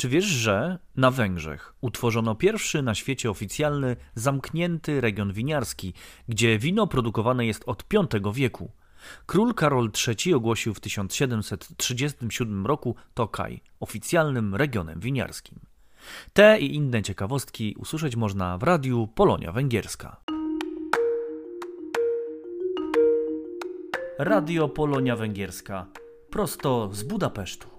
Czy wiesz, że na Węgrzech utworzono pierwszy na świecie oficjalny zamknięty region winiarski, gdzie wino produkowane jest od V wieku? Król Karol III ogłosił w 1737 roku Tokaj oficjalnym regionem winiarskim. Te i inne ciekawostki usłyszeć można w radiu Polonia Węgierska. Radio Polonia Węgierska prosto z Budapesztu.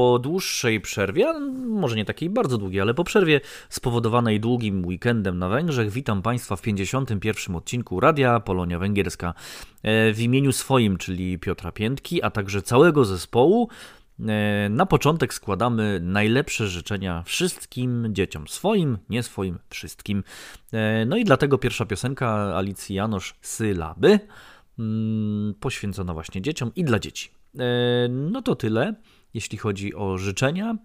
Po dłuższej przerwie, może nie takiej bardzo długiej, ale po przerwie spowodowanej długim weekendem na Węgrzech, witam Państwa w 51. odcinku Radia Polonia Węgierska. E, w imieniu swoim, czyli Piotra Piętki, a także całego zespołu, e, na początek składamy najlepsze życzenia wszystkim dzieciom, swoim, nie swoim, wszystkim. E, no i dlatego pierwsza piosenka Alicji Janosz Sylaby, mm, poświęcona właśnie dzieciom i dla dzieci. No to tyle jeśli chodzi o życzenia.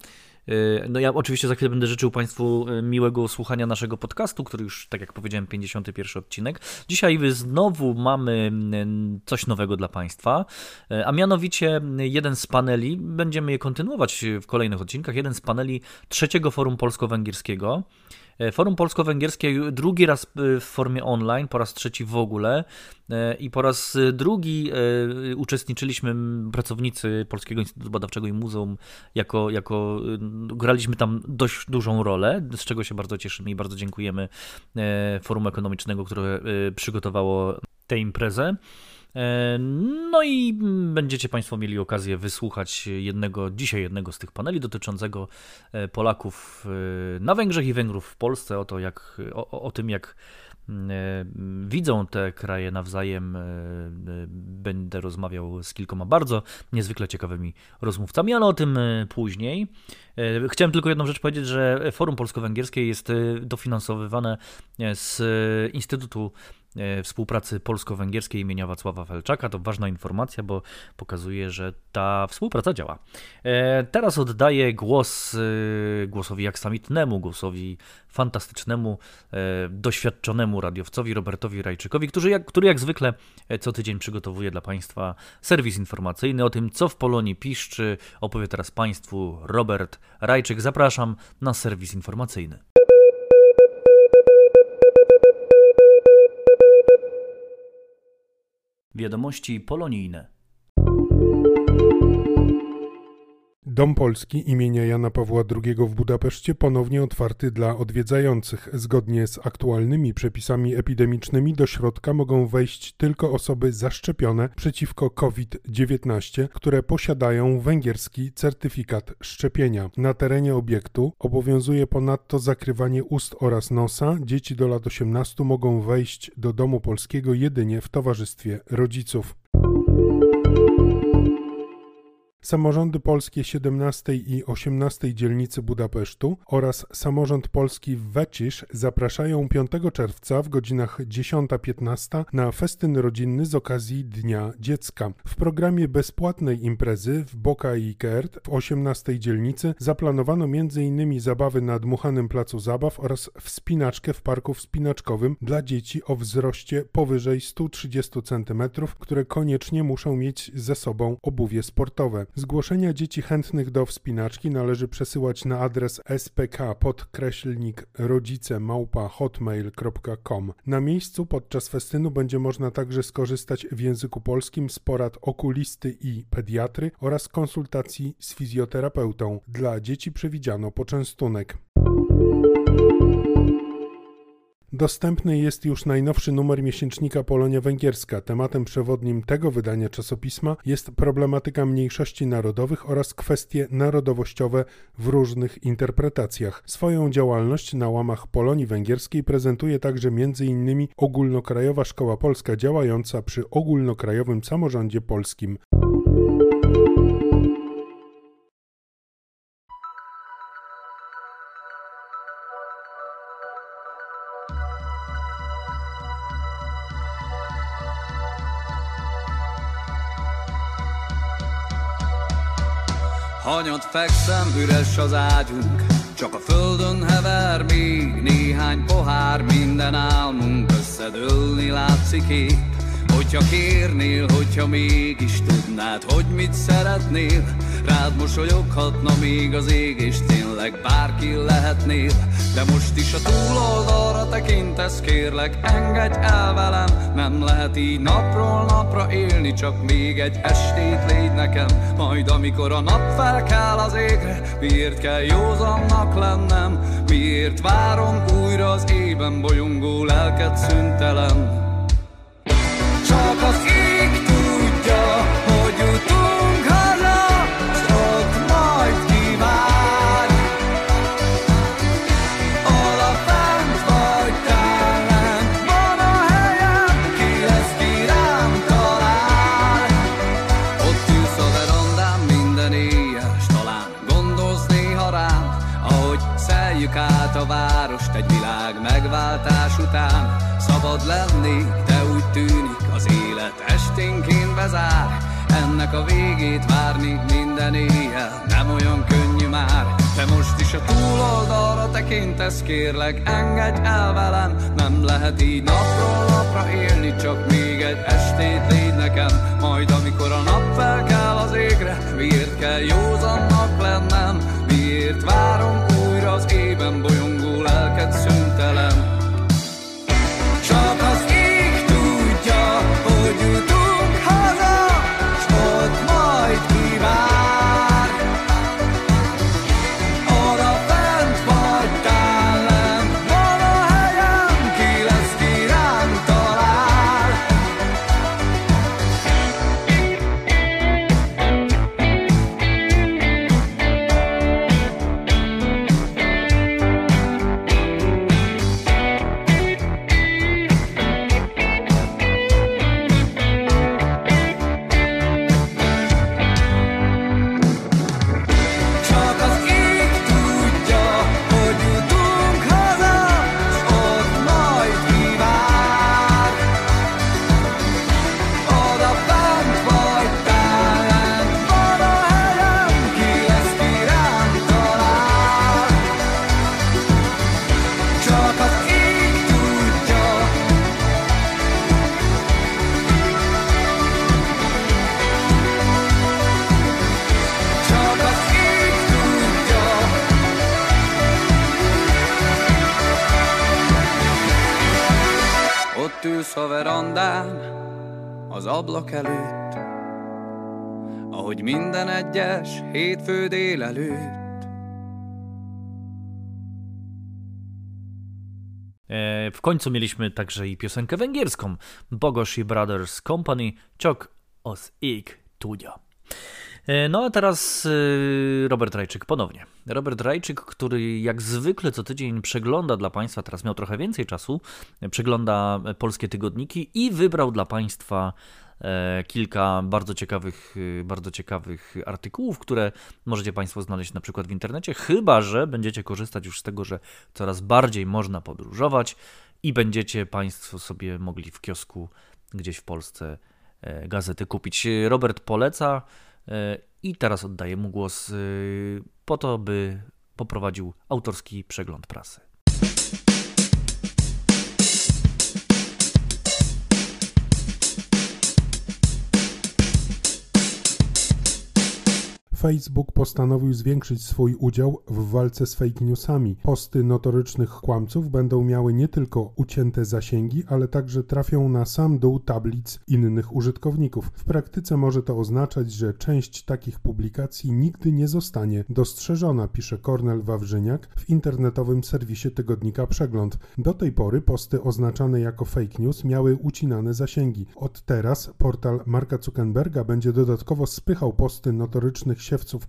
E, no ja oczywiście za chwilę będę życzył Państwu e, miłego słuchania naszego podcastu, który już, tak jak powiedziałem, 51 odcinek. Dzisiaj znowu mamy coś nowego dla Państwa, e, a mianowicie jeden z paneli, będziemy je kontynuować w kolejnych odcinkach, jeden z paneli trzeciego Forum Polsko-Węgierskiego. E, Forum Polsko-Węgierskie drugi raz e, w formie online, po raz trzeci w ogóle e, i po raz drugi uczestniczyliśmy pracownicy Polskiego Instytutu Badawczego i Muzeum jako, jako graliśmy tam dość dużą rolę, z czego się bardzo cieszymy i bardzo dziękujemy Forum Ekonomicznego, które przygotowało tę imprezę. E, no i będziecie Państwo mieli okazję wysłuchać jednego, dzisiaj jednego z tych paneli dotyczącego e, Polaków e, na Węgrzech i Węgrów w Polsce, o, to jak, o, o tym, jak widzą te kraje nawzajem. Będę rozmawiał z kilkoma bardzo niezwykle ciekawymi rozmówcami, ale o tym później. Chciałem tylko jedną rzecz powiedzieć, że Forum Polsko-Węgierskie jest dofinansowywane z Instytutu E, współpracy polsko-węgierskiej imienia Wacława Felczaka. To ważna informacja, bo pokazuje, że ta współpraca działa. E, teraz oddaję głos e, głosowi aksamitnemu, głosowi fantastycznemu, doświadczonemu radiowcowi Robertowi Rajczykowi, który jak, który jak zwykle co tydzień przygotowuje dla Państwa serwis informacyjny o tym, co w Polonii piszczy. Opowie teraz Państwu Robert Rajczyk. Zapraszam na serwis informacyjny. Wiadomości polonijne. Dom Polski imienia Jana Pawła II w Budapeszcie ponownie otwarty dla odwiedzających. Zgodnie z aktualnymi przepisami epidemicznymi do środka mogą wejść tylko osoby zaszczepione przeciwko COVID-19, które posiadają węgierski certyfikat szczepienia. Na terenie obiektu obowiązuje ponadto zakrywanie ust oraz nosa. Dzieci do lat 18 mogą wejść do domu polskiego jedynie w towarzystwie rodziców. Samorządy polskie 17 i 18 dzielnicy Budapesztu oraz samorząd polski w Wecisz zapraszają 5 czerwca w godzinach 10-15 na festyn rodzinny z okazji Dnia Dziecka. W programie bezpłatnej imprezy w Boka i Kert w 18 dzielnicy zaplanowano m.in. zabawy na dmuchanym placu zabaw oraz wspinaczkę w parku wspinaczkowym dla dzieci o wzroście powyżej 130 cm, które koniecznie muszą mieć ze sobą obuwie sportowe. Zgłoszenia dzieci chętnych do wspinaczki należy przesyłać na adres spk podkreślnik rodzice małpa hotmail.com. Na miejscu podczas festynu będzie można także skorzystać w języku polskim z porad okulisty i pediatry oraz konsultacji z fizjoterapeutą. Dla dzieci przewidziano poczęstunek. Dostępny jest już najnowszy numer miesięcznika Polonia Węgierska. Tematem przewodnim tego wydania czasopisma jest problematyka mniejszości narodowych oraz kwestie narodowościowe w różnych interpretacjach. Swoją działalność na łamach Polonii Węgierskiej prezentuje także m.in. Ogólnokrajowa Szkoła Polska działająca przy Ogólnokrajowym Samorządzie Polskim. Hanyat fekszem, üres az ágyunk. Csak a földön hever még néhány pohár. Minden álmunk összedőlni látszik épp Hogyha kérnél, hogyha mégis tudnád, hogy mit szeretnél Rád mosolyoghatna még az ég, és tényleg bárki lehetnél De most is a túloldalra tekintesz, kérlek, engedj el velem. Nem lehet így napról napra élni, csak még egy estét légy nekem. Majd amikor a nap felkel az égre, miért kell józannak lennem? Miért várom újra az ében bolyongó lelket szüntelem szeljük át a várost egy világ megváltás után. Szabad lenni, de úgy tűnik, az élet esténként bezár. Ennek a végét várni minden éjjel Nem olyan könnyű már. Te most is a túloldalra tekintesz Kérlek engedj el velem. Nem lehet így napról napra élni Csak még egy estét légy nekem. Majd amikor a nap felkel az égre Miért kell józannak lennem? Miért várom az ében bolyongó lelket szüntelem. Csak az ülsz a verandán az ablak előtt, ahogy minden egyes hétfő délelőtt. E, W końcu mieliśmy także i piosenkę węgierską. Bogoshi Brothers Company, Ciok os ik tudia. E, No a teraz e, Robert Rajczyk ponownie. Robert Rajczyk, który jak zwykle co tydzień przegląda dla Państwa, teraz miał trochę więcej czasu, e, przegląda polskie tygodniki i wybrał dla Państwa e, kilka bardzo ciekawych, bardzo ciekawych artykułów, które możecie Państwo znaleźć na przykład w internecie, chyba że będziecie korzystać już z tego, że coraz bardziej można podróżować i będziecie Państwo sobie mogli w kiosku gdzieś w Polsce gazety kupić. Robert poleca i teraz oddaję mu głos e, po to, by poprowadził autorski przegląd prasy. Facebook postanowił zwiększyć swój udział w walce z fake newsami. Posty notorycznych kłamców będą miały nie tylko ucięte zasięgi, ale także trafią na sam dół tablic innych użytkowników. W praktyce może to oznaczać, że część takich publikacji nigdy nie zostanie dostrzeżona, pisze Kornel Wawrzyniak w internetowym serwisie tygodnika Przegląd. Do tej pory posty oznaczane jako fake news miały ucinane zasięgi. Od teraz portal Marka Zuckerberga będzie dodatkowo spychał posty notorycznych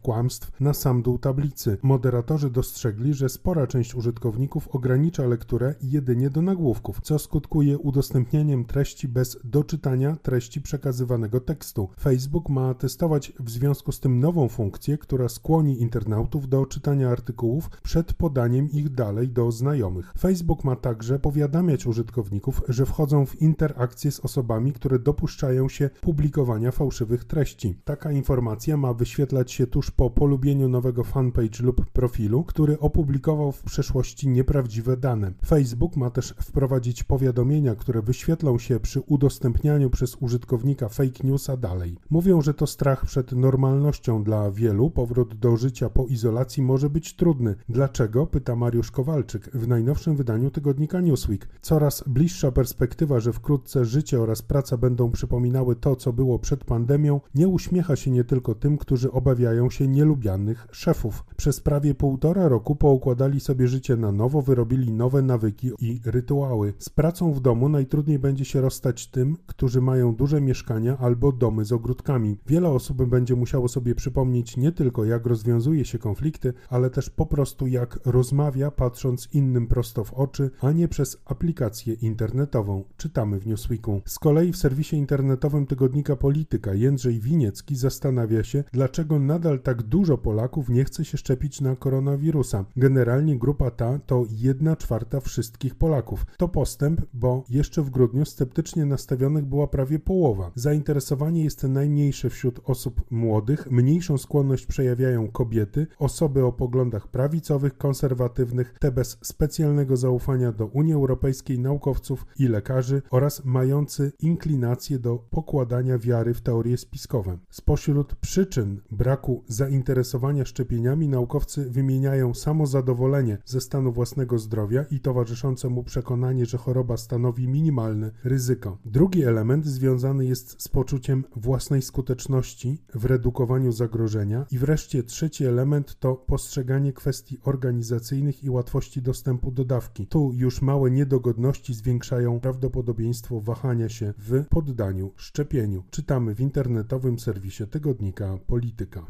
kłamstw na sam dół tablicy. Moderatorzy dostrzegli, że spora część użytkowników ogranicza lekturę jedynie do nagłówków, co skutkuje udostępnianiem treści bez doczytania treści przekazywanego tekstu. Facebook ma testować w związku z tym nową funkcję, która skłoni internautów do czytania artykułów przed podaniem ich dalej do znajomych. Facebook ma także powiadamiać użytkowników, że wchodzą w interakcję z osobami, które dopuszczają się publikowania fałszywych treści. Taka informacja ma wyświetlać się tuż po polubieniu nowego fanpage lub profilu, który opublikował w przeszłości nieprawdziwe dane. Facebook ma też wprowadzić powiadomienia, które wyświetlą się przy udostępnianiu przez użytkownika fake newsa dalej. Mówią, że to strach przed normalnością dla wielu. Powrót do życia po izolacji może być trudny. Dlaczego? Pyta Mariusz Kowalczyk w najnowszym wydaniu tygodnika Newsweek. Coraz bliższa perspektywa, że wkrótce życie oraz praca będą przypominały to, co było przed pandemią, nie uśmiecha się nie tylko tym, którzy obawiają się nielubianych szefów. Przez prawie półtora roku poukładali sobie życie na nowo, wyrobili nowe nawyki i rytuały. Z pracą w domu najtrudniej będzie się rozstać tym, którzy mają duże mieszkania albo domy z ogródkami. Wiele osób będzie musiało sobie przypomnieć nie tylko jak rozwiązuje się konflikty, ale też po prostu jak rozmawia patrząc innym prosto w oczy, a nie przez aplikację internetową. Czytamy w Newsweeku. Z kolei w serwisie internetowym tygodnika Polityka Jędrzej Winiecki zastanawia się, dlaczego nadal tak dużo Polaków nie chce się szczepić na koronawirusa. Generalnie grupa ta to 1 czwarta wszystkich Polaków. To postęp, bo jeszcze w grudniu sceptycznie nastawionych była prawie połowa. Zainteresowanie jest najmniejsze wśród osób młodych, mniejszą skłonność przejawiają kobiety, osoby o poglądach prawicowych, konserwatywnych, te bez specjalnego zaufania do Unii Europejskiej, naukowców i lekarzy oraz mający inklinację do pokładania wiary w teorie spiskowe. Spośród przyczyn braku zainteresowania szczepieniami naukowcy wymieniają samozadowolenie ze stanu własnego zdrowia i towarzyszące mu przekonanie, że choroba stanowi minimalne ryzyko. Drugi element związany jest z poczuciem własnej skuteczności w redukowaniu zagrożenia i wreszcie trzeci element to postrzeganie kwestii organizacyjnych i łatwości dostępu do dawki. Tu już małe niedogodności zwiększają prawdopodobieństwo wahania się w poddaniu szczepieniu. Czytamy w internetowym serwisie tygodnika Polityka.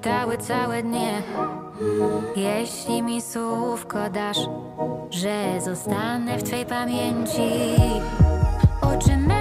Rozkwitały całe dnie. Jeśli mi słówko dasz, że zostanę w twej pamięci. Oczy me,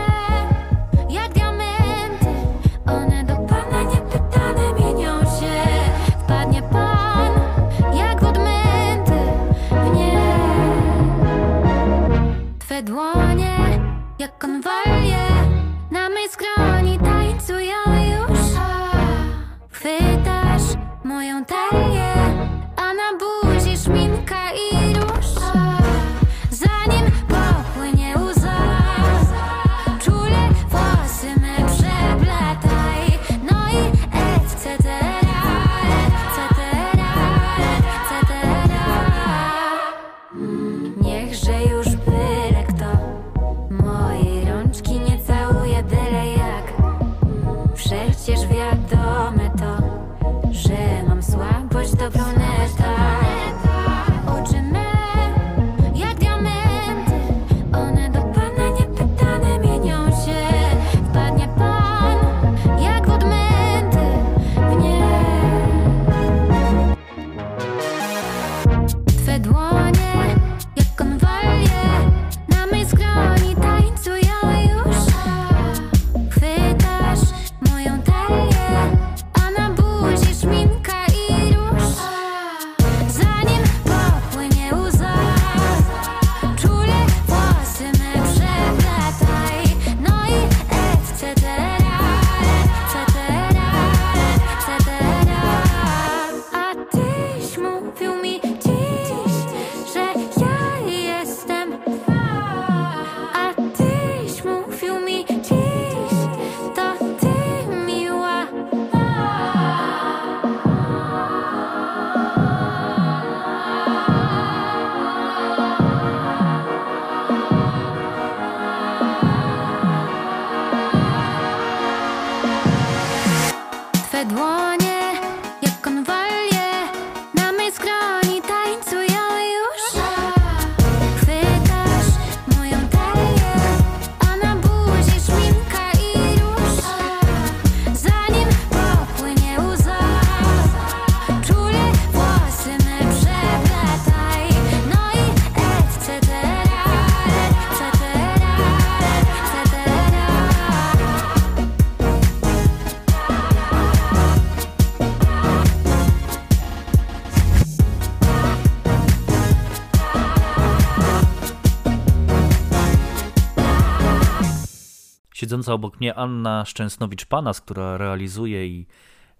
Siedząca obok mnie Anna Szczęsnowicz-Panas, która realizuje i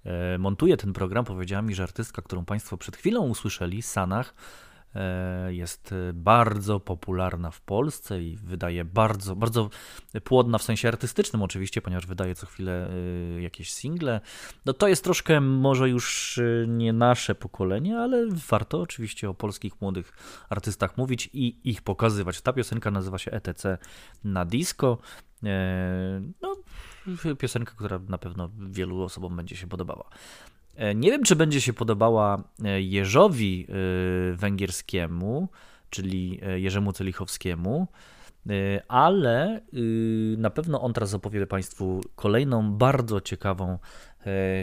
e, montuje ten program, powiedziała mi, że artystka, którą Państwo przed chwilą usłyszeli, Sanach, e, jest bardzo popularna w Polsce i wydaje bardzo, bardzo płodna w sensie artystycznym oczywiście, ponieważ wydaje co chwilę e, jakieś single. No to jest troszkę może już nie nasze pokolenie, ale warto oczywiście o polskich młodych artystach mówić i ich pokazywać. Ta piosenka nazywa się ETC na disco. E, No, piosenka, która na pewno wielu osobom będzie się podobała. E, Nie wiem, czy będzie się podobała e, Jerzowi Węgierskiemu, czyli Jerzemu Celichowskiemu, ale y, na pewno on teraz opowie Państwu kolejną bardzo ciekawą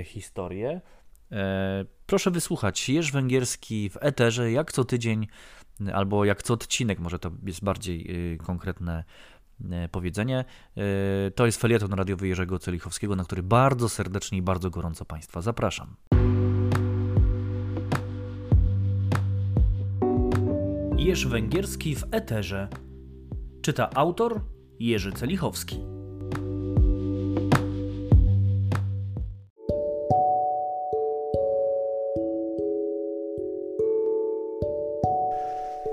historię. Proszę wysłuchać. Jerz Węgierski w eterze, jak co tydzień, albo jak co odcinek, może to jest bardziej y, konkretne powiedzenie. E, To jest felieton radiowy Jerzego Celichowskiego, na który bardzo serdecznie i bardzo gorąco Państwa zapraszam. Jerz Węgierski w eterze. Czyta autor Jerzy Celichowski.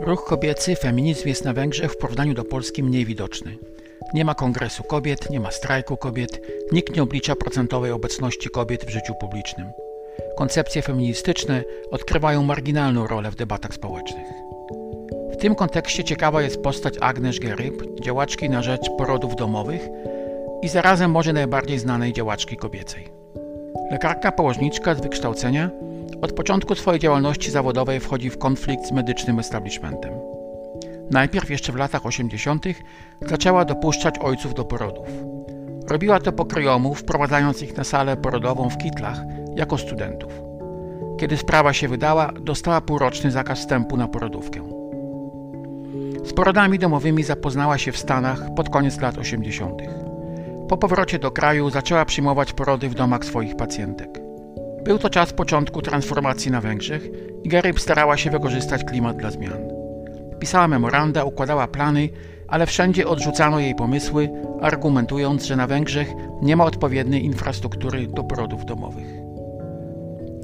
Ruch kobiecy, feminizm jest na Węgrzech w porównaniu do Polski mniej widoczny. Nie ma kongresu kobiet, nie ma strajku kobiet, nikt nie oblicza procentowej obecności kobiet w życiu publicznym. Koncepcje feministyczne odgrywają marginalną rolę w debatach społecznych. W tym kontekście ciekawa jest postać Agnes Geryb, działaczki na rzecz porodów domowych i zarazem może najbardziej znanej działaczki kobiecej. Lekarka położniczka z wykształcenia od początku swojej działalności zawodowej wchodzi w konflikt z medycznym establishmentem. Najpierw jeszcze w latach 80. zaczęła dopuszczać ojców do porodów. Robiła to pokryjomu, wprowadzając ich na salę porodową w kitlach jako studentów. Kiedy sprawa się wydała, dostała półroczny zakaz wstępu na porodówkę. Z porodami domowymi zapoznała się w Stanach pod koniec lat 80. Po powrocie do kraju zaczęła przyjmować porody w domach swoich pacjentek. Był to czas początku transformacji na Węgrzech i Geryb starała się wykorzystać klimat dla zmian. Pisała memoranda, układała plany, ale wszędzie odrzucano jej pomysły, argumentując, że na Węgrzech nie ma odpowiedniej infrastruktury do porodów domowych.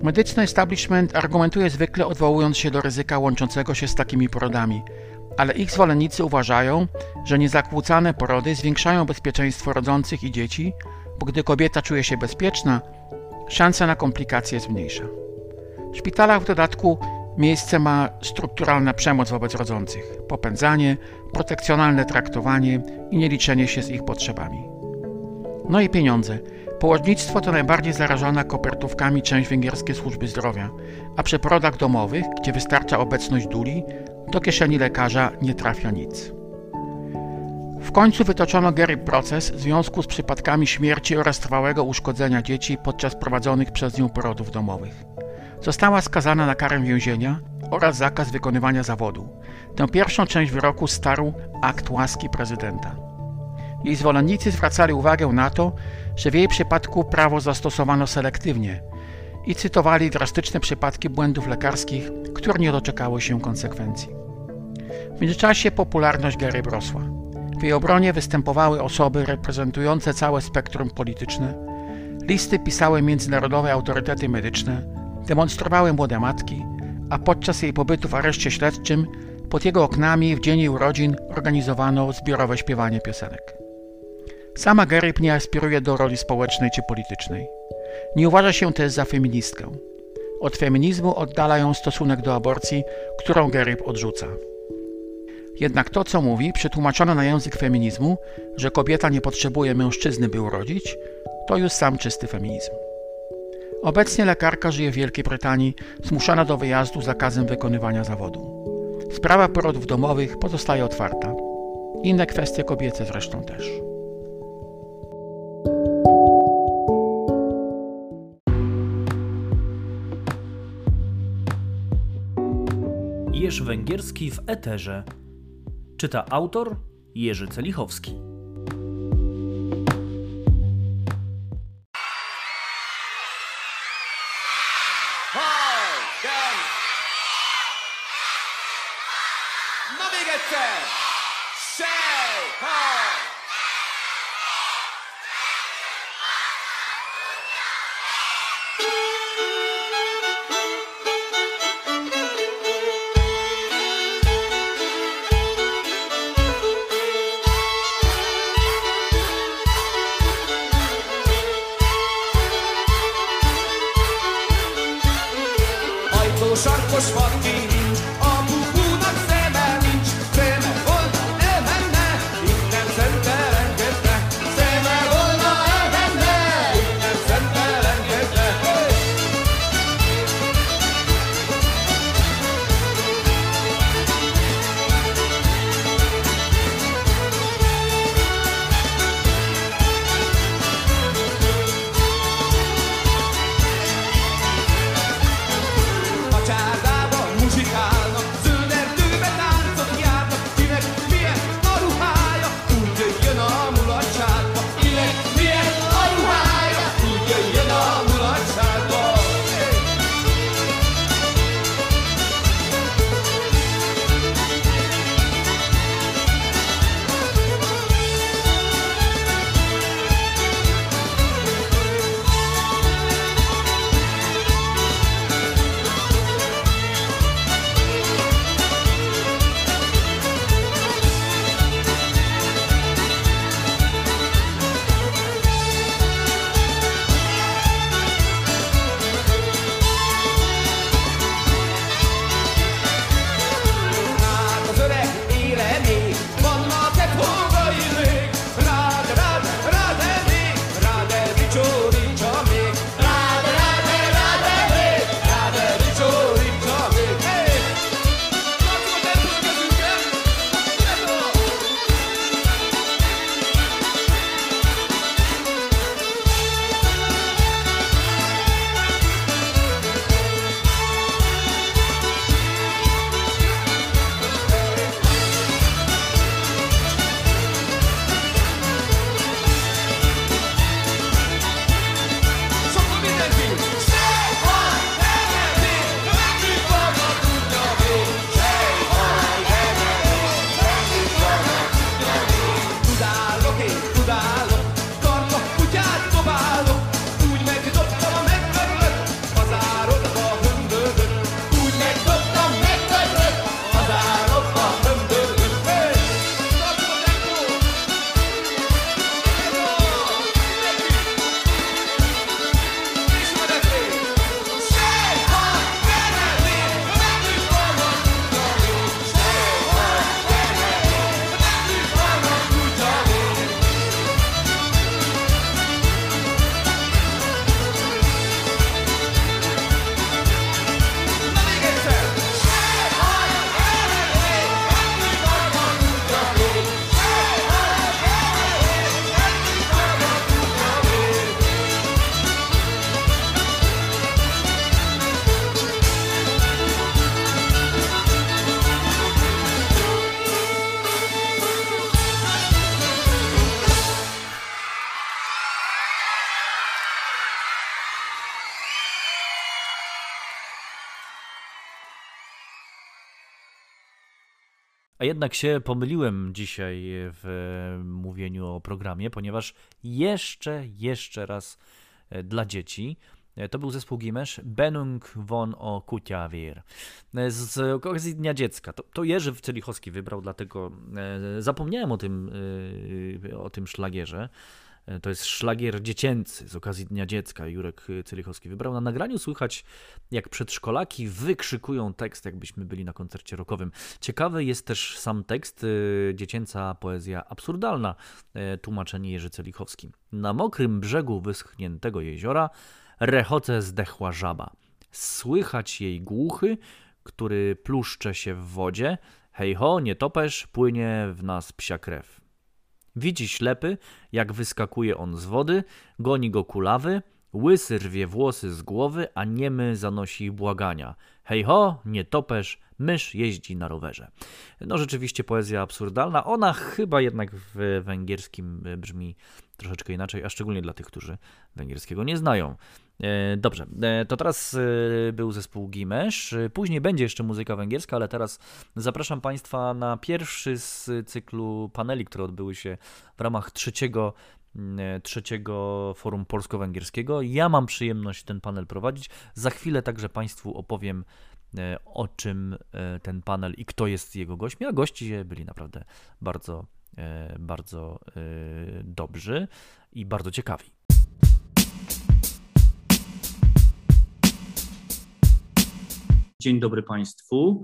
Medyczny establishment argumentuje zwykle odwołując się do ryzyka łączącego się z takimi porodami, ale ich zwolennicy uważają, że niezakłócane porody zwiększają bezpieczeństwo rodzących i dzieci, bo gdy kobieta czuje się bezpieczna, szansa na komplikacje jest mniejsza. W szpitalach w dodatku miejsce ma strukturalna przemoc wobec rodzących, popędzanie, protekcjonalne traktowanie i nieliczenie się z ich potrzebami. No i pieniądze. Położnictwo to najbardziej zarażona kopertówkami część węgierskiej służby zdrowia, a przy porodach domowych, gdzie wystarcza obecność duli, do kieszeni lekarza nie trafia nic. W końcu wytoczono Gary proces w związku z przypadkami śmierci oraz trwałego uszkodzenia dzieci podczas prowadzonych przez nią porodów domowych. Została skazana na karę więzienia oraz zakaz wykonywania zawodu. Tę pierwszą część wyroku starł akt łaski prezydenta. Jej zwolennicy zwracali uwagę na to, że w jej przypadku prawo zastosowano selektywnie i cytowali drastyczne przypadki błędów lekarskich, które nie doczekały się konsekwencji. W międzyczasie popularność Gary rosła. W jej obronie występowały osoby reprezentujące całe spektrum polityczne, listy pisały międzynarodowe autorytety medyczne, demonstrowały młode matki, a podczas jej pobytu w areszcie śledczym pod jego oknami w dzień jej urodzin organizowano zbiorowe śpiewanie piosenek. Sama Geryb nie aspiruje do roli społecznej czy politycznej. Nie uważa się też za feministkę. Od feminizmu oddala ją stosunek do aborcji, którą Geryb odrzuca. Jednak to, co mówi, przetłumaczono na język feminizmu, że kobieta nie potrzebuje mężczyzny, by urodzić, to już sam czysty feminizm. Obecnie lekarka żyje w Wielkiej Brytanii, zmuszana do wyjazdu zakazem wykonywania zawodu. Sprawa porodów domowych pozostaje otwarta. Inne kwestie kobiece zresztą też. Jerzy Węgierski w Eterze. Czyta autor Jerzy Celichowski. Jednak się pomyliłem dzisiaj w e, mówieniu o programie, ponieważ jeszcze, jeszcze raz e, dla dzieci e, to był zespół Gimesz Benung von o Kutiawir. E, Z okazji Dnia Dziecka. To, to Jerzy Celichowski wybrał, dlatego zapomniałem o tym, o tym szlagierze. E, To jest szlagier dziecięcy z okazji Dnia Dziecka. Jurek Cylichowski wybrał. Na nagraniu słychać, jak przedszkolaki wykrzykują tekst, jakbyśmy byli na koncercie rockowym. Ciekawy jest też sam tekst, e, dziecięca poezja absurdalna, e, tłumaczenie Jerzy Celichowski. Na mokrym brzegu wyschniętego jeziora rechoce zdechła żaba. Słychać jej głuchy, który pluszcze się w wodzie. Hej ho, nie topesz, płynie w nas psia krew. Widzi ślepy, jak wyskakuje on z wody, goni go kulawy, łysy rwie włosy z głowy, a niemy zanosi błagania. Hej ho, nie topesz, mysz jeździ na rowerze. No rzeczywiście poezja absurdalna, ona chyba jednak w węgierskim brzmi troszeczkę inaczej, a szczególnie dla tych, którzy węgierskiego nie znają. E, Dobrze, e, to teraz e, był zespół Gimesz. Później będzie jeszcze muzyka węgierska, ale teraz zapraszam Państwa na pierwszy z cyklu paneli, które odbyły się w ramach trzeciego trzeciego forum polsko-węgierskiego. Ja mam przyjemność ten panel prowadzić. Za chwilę także Państwu opowiem o czym ten panel i kto jest jego gośćmi, a goście byli naprawdę bardzo, bardzo dobrzy i bardzo ciekawi. Dzień dobry Państwu.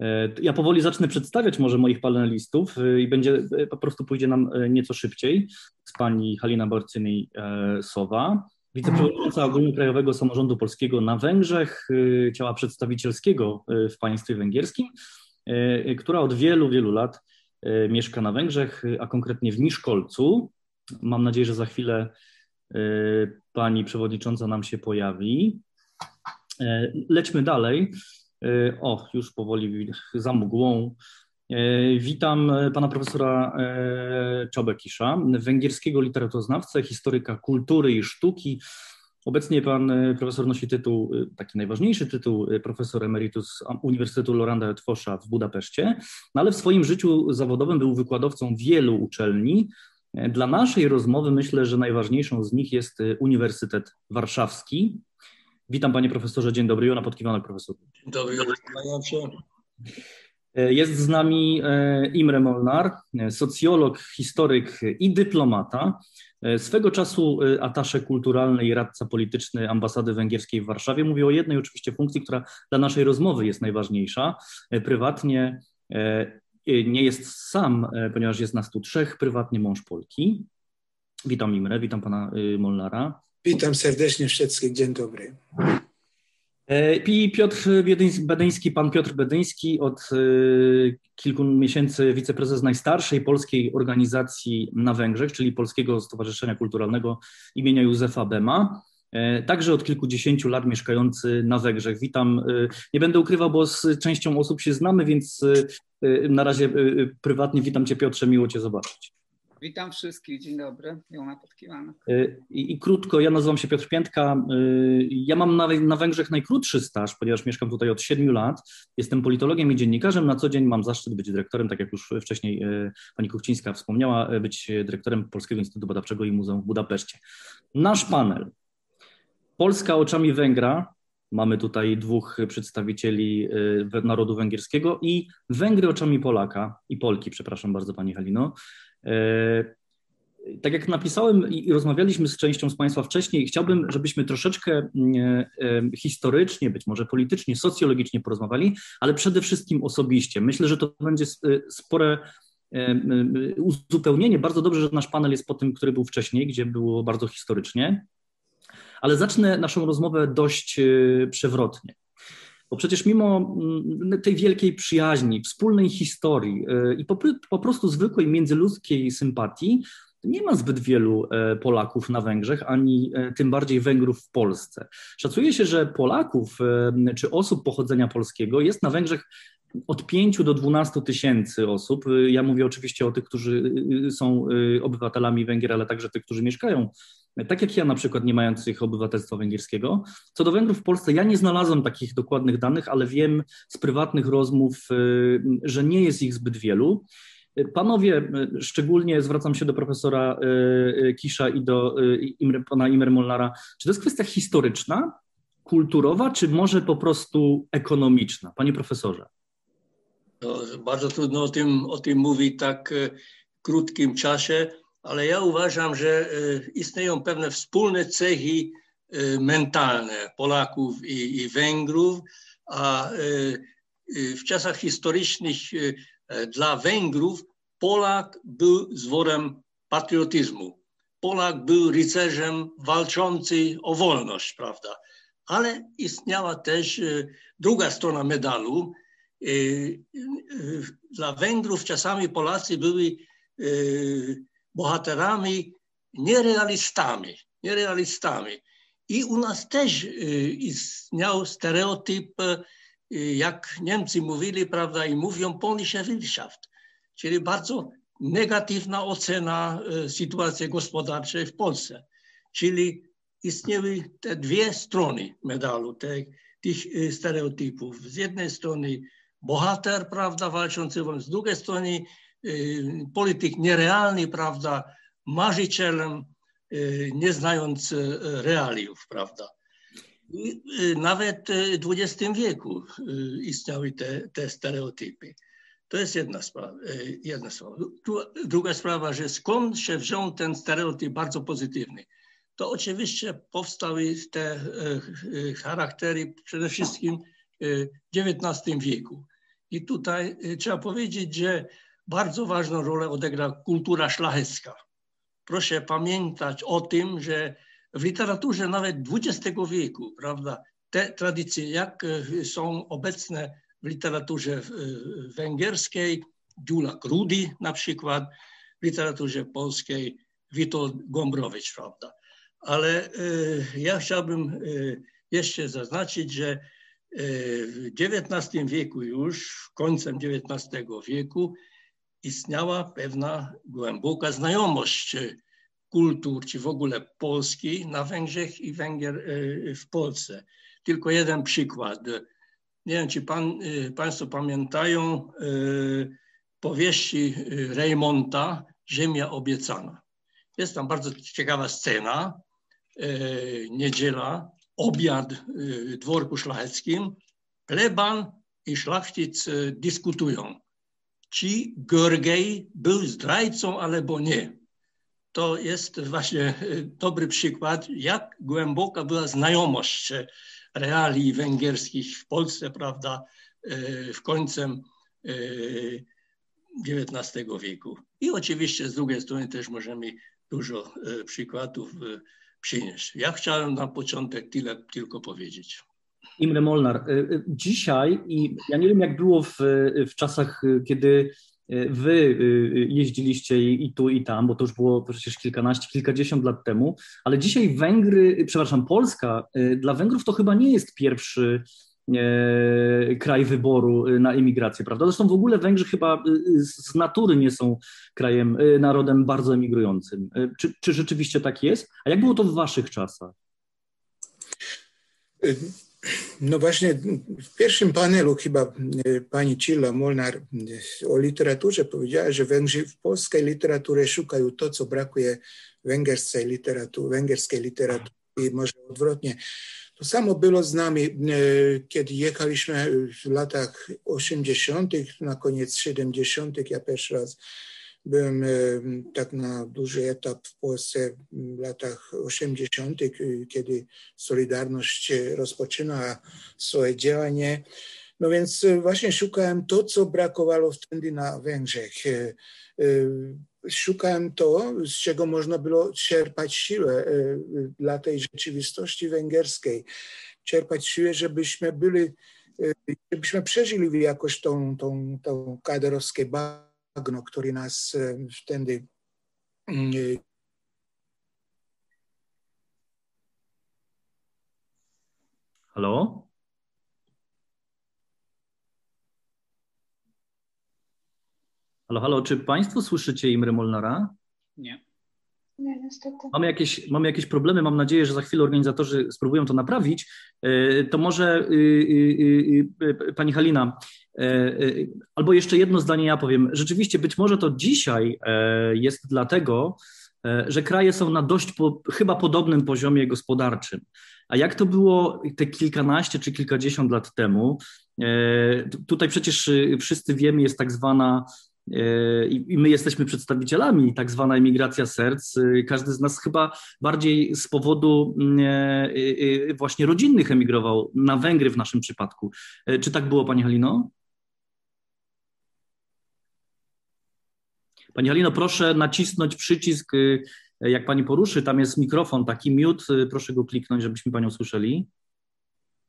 E, Ja powoli zacznę przedstawiać może moich panelistów e, i będzie e, po prostu pójdzie nam nieco szybciej z pani Halina Borcynej-Sowa, wiceprzewodnicząca Ogólnokrajowego Samorządu Polskiego na Węgrzech, ciała przedstawicielskiego w państwie węgierskim, która od wielu, wielu lat mieszka na Węgrzech, a konkretnie w Miszkolcu. Mam nadzieję, że za chwilę pani przewodnicząca nam się pojawi. E, Lećmy dalej. E, O, już powoli za mgłą. E, Witam pana profesora Czobekisza, węgierskiego literaturoznawcę, historyka kultury i sztuki. Obecnie pan profesor nosi tytuł, taki najważniejszy tytuł, profesor emeritus Uniwersytetu Loranda Etfosza w Budapeszcie, no ale w swoim życiu zawodowym był wykładowcą wielu uczelni. Dla naszej rozmowy myślę, że najważniejszą z nich jest Uniwersytet Warszawski. Witam panie profesorze, dzień dobry, Jona Podkiwanek profesor. Dobry, kłaniam się. E, Jest z nami e, Imre Molnar, e, socjolog, historyk i dyplomata. Swego czasu atasze kulturalny i radca polityczny ambasady węgierskiej w Warszawie. Mówię o jednej oczywiście funkcji, która dla naszej rozmowy jest najważniejsza. Prywatnie nie jest sam, ponieważ jest nas tu trzech, prywatnie mąż Polki. Witam Imre, witam pana Molnara. Witam serdecznie wszystkich, dzień dobry. E, I Piotr Bedyński, pan Piotr Bedyński, od e, kilku miesięcy wiceprezes najstarszej polskiej organizacji na Węgrzech, czyli Polskiego Stowarzyszenia Kulturalnego imienia Józefa Bema. E, Także od kilkudziesięciu lat mieszkający na Węgrzech. Witam. Nie będę ukrywał, bo z częścią osób się znamy, więc na razie prywatnie witam Cię, Piotrze, miło Cię zobaczyć. Witam wszystkich, dzień dobry, Jona Podkiwanek. Y, I, I krótko, ja nazywam się Piotr Piętka. y, Ja mam na, na Węgrzech najkrótszy staż, ponieważ mieszkam tutaj od 7 lat. Jestem politologiem i dziennikarzem. Na co dzień mam zaszczyt być dyrektorem, tak jak już wcześniej y, pani Kuchcińska wspomniała, być dyrektorem Polskiego Instytutu Badawczego i Muzeum w Budapeszcie. Nasz panel. Polska oczami Węgra. Mamy tutaj dwóch przedstawicieli narodu węgierskiego i Węgry oczami Polaka i Polki, przepraszam bardzo pani Halino. Y, tak jak napisałem i rozmawialiśmy z częścią z Państwa wcześniej, chciałbym, żebyśmy troszeczkę mm, e, historycznie, być może politycznie, socjologicznie porozmawiali, ale przede wszystkim osobiście. Myślę, że to będzie e, spore e, uzupełnienie. Bardzo dobrze, że nasz panel jest po tym, który był wcześniej, gdzie było bardzo historycznie. Ale zacznę naszą rozmowę dość e, przewrotnie. Bo przecież mimo mm, tej wielkiej przyjaźni, wspólnej historii e, i po, po prostu zwykłej międzyludzkiej sympatii, nie ma zbyt wielu e, Polaków na Węgrzech, ani e, tym bardziej Węgrów w Polsce. Szacuje się, że Polaków e, czy osób pochodzenia polskiego jest na Węgrzech od 5 do 12 tysięcy osób. Ja mówię oczywiście o tych, którzy e, są e, obywatelami Węgier, ale także tych, którzy mieszkają, tak jak ja na przykład, nie mających obywatelstwa węgierskiego. Co do Węgrów w Polsce, ja nie znalazłem takich dokładnych danych, ale wiem z prywatnych rozmów, że nie jest ich zbyt wielu. Panowie, szczególnie zwracam się do profesora Kisza i do pana Imre Molnara. Czy to jest kwestia historyczna, kulturowa, czy może po prostu ekonomiczna? Panie profesorze. No, bardzo trudno o tym, o tym mówić tak e, krótkim czasie, ale ja uważam, że e, istnieją pewne wspólne cechy e, mentalne Polaków i, i Węgrów, a w czasach historycznych dla Węgrów Polak był zworem patriotyzmu. Polak był rycerzem walczący o wolność, prawda? Ale istniała też druga strona medalu. E, e, Dla Węgrów czasami Polacy byli e, bohaterami, nierealistami, nierealistami. I u nas też istniał stereotyp, jak Niemcy mówili, prawda, i mówią polnische Wirtschaft, czyli bardzo negatywna ocena sytuacji gospodarczej w Polsce. Czyli istniały te dwie strony medalu, te, tych stereotypów. Z jednej strony bohater, prawda, walczący, z drugiej strony e, polityk nierealny, prawda, marzycielem, e, nie znając e, realiów, prawda. I nawet w XX wieku istniały te, te stereotypy. To jest jedna sprawa. Jedna sprawa. Dru- Druga sprawa, że skąd się wziął ten stereotyp bardzo pozytywny? To oczywiście powstały te charaktery przede wszystkim w XIX wieku. I tutaj e, trzeba powiedzieć, że bardzo ważną rolę odegra kultura szlachecka. Proszę pamiętać o tym, że w literaturze nawet XX wieku, prawda, te tradycje, jak e, są obecne w literaturze e, węgierskiej, Dziulak Rudy na przykład, w literaturze polskiej Witold Gombrowicz, prawda. Ale ja chciałbym jeszcze zaznaczyć, że w XIX wieku już, końcem XIX wieku, istniała pewna głęboka znajomość e, kultur, czy w ogóle Polski na Węgrzech i Węgier e, w Polsce. Tylko jeden przykład. Nie wiem, czy pan, e, Państwo pamiętają powieści Reymonta Ziemia obiecana. Jest tam bardzo ciekawa scena, niedziela, obiad e, w dworku szlacheckim, pleban i szlachcic e, dyskutują, czy Gorgej był zdrajcą albo nie. To jest właśnie e, dobry przykład, jak głęboka była znajomość reali węgierskich w Polsce, prawda, w końcem XIX wieku. I oczywiście z drugiej strony też możemy dużo przykładów przynieść. Ja chciałem na początek tyle tylko powiedzieć. Imre Molnar, y, y, dzisiaj i ja nie wiem jak było w, w czasach, y, kiedy wy jeździliście i, tu i tam, bo to już było przecież kilkanaście, kilkadziesiąt lat temu, ale dzisiaj Węgry, przepraszam, Polska dla Węgrów to chyba nie jest pierwszy kraj wyboru y, na emigrację, prawda? Zresztą w ogóle Węgrzy chyba y, z natury nie są krajem, narodem bardzo emigrującym. Czy, czy rzeczywiście tak jest? A jak było to w waszych czasach? No właśnie w pierwszym panelu chyba e, pani Cilla Molnar e, o literaturze powiedziała, że Węgrzy w polskiej literaturze szukają to, co brakuje węgierskiej literatury, węgierskiej literatury i może odwrotnie. To samo było z nami, e, kiedy jechaliśmy w latach 80., na koniec 70., ja pierwszy raz byłem e, tak na duży etap w Polsce w latach 80., e, kiedy Solidarność rozpoczynała swoje działanie. No więc właśnie szukałem to, co brakowało wtedy na Węgrzech. E, e, Szukałem to, z czego można było czerpać siłę e, dla tej rzeczywistości węgierskiej. Czerpać siłę, żebyśmy byli, e, żebyśmy przeżyli jakoś tą, tą, tą kaderowskie bagno, który nas e, wtedy mm, e, Halo? Halo, halo, czy Państwo słyszycie Imre Molnara? Nie. Nie, niestety. Mamy jakieś, mamy jakieś problemy, mam nadzieję, że za chwilę organizatorzy spróbują to naprawić. E, To może y, y, y, y, Pani Halina, e, y, albo jeszcze jedno zdanie ja powiem. Rzeczywiście być może to dzisiaj e, jest dlatego, e, że kraje są na dość po, chyba podobnym poziomie gospodarczym. A jak to było te kilkanaście czy kilkadziesiąt lat temu? E, Tutaj przecież wszyscy wiemy, jest tak zwana e, i i my jesteśmy przedstawicielami, tak zwana emigracja serc. Y, Każdy z nas chyba bardziej z powodu mm, e, właśnie rodzinnych emigrował na Węgry w naszym przypadku. E, Czy tak było, Pani Halino? Pani Halino, proszę nacisnąć przycisk jak pani poruszy, tam jest mikrofon, taki miód, proszę go kliknąć, żebyśmy panią słyszeli.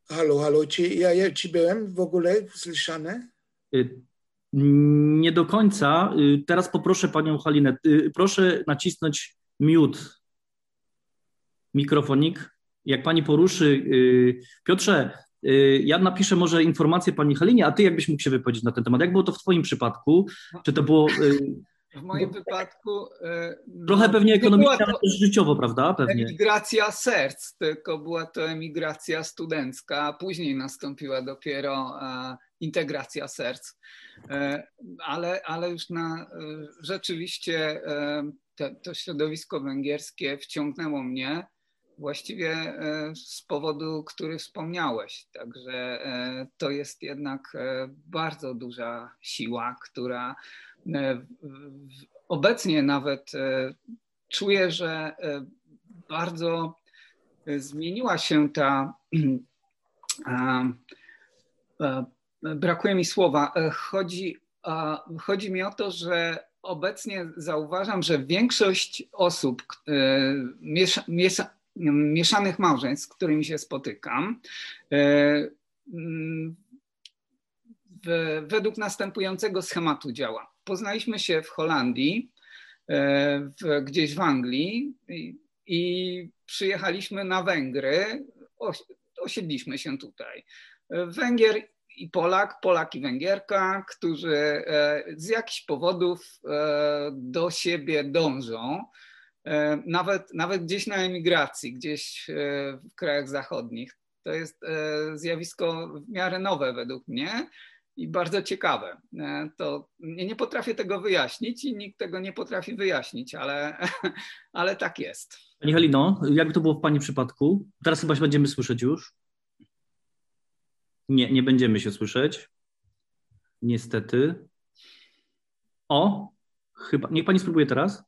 Halo, halo, czy ja, ja czy byłem w ogóle słyszany? Nie do końca. Y, Teraz poproszę panią Halinę. y, Proszę nacisnąć mute. Mikrofonik. Jak pani poruszy. y, Piotrze, ja napiszę może informację pani Halinie, a ty jakbyś mógł się wypowiedzieć na ten temat. Jak było to w twoim przypadku? Czy to było W moim wypadku. e, trochę no, pewnie nie ekonomicznie, ale też życiowo, prawda? Pewnie. Emigracja serc, tylko była to emigracja studencka, a później nastąpiła dopiero e, integracja serc. E, ale, ale już na rzeczywiście e, to, środowisko węgierskie wciągnęło mnie właściwie z powodu, który wspomniałeś. Także to jest jednak bardzo duża siła, która obecnie nawet e, czuję, że e, bardzo e, zmieniła się ta. e, Brakuje mi słowa. E, Chodzi, chodzi mi o to, że obecnie zauważam, że większość osób, e, miesza, miesza, mieszanych małżeństw, z którymi się spotykam, e, według następującego schematu działa. Poznaliśmy się w Holandii, e, w, gdzieś w Anglii i, i przyjechaliśmy na Węgry, osiedliśmy się tutaj. Węgier i Polak, Polak i Węgierka, którzy e, z jakichś powodów e, do siebie dążą. Nawet, nawet gdzieś na emigracji, gdzieś w krajach zachodnich. To jest zjawisko w miarę nowe według mnie i bardzo ciekawe. E, To nie, potrafię tego wyjaśnić i nikt tego nie potrafi wyjaśnić, ale, ale tak jest. Pani Halino, jak to było w pani przypadku? Teraz chyba się będziemy słyszeć już. Nie, nie będziemy się słyszeć. Niestety. O, chyba. Niech pani spróbuje teraz.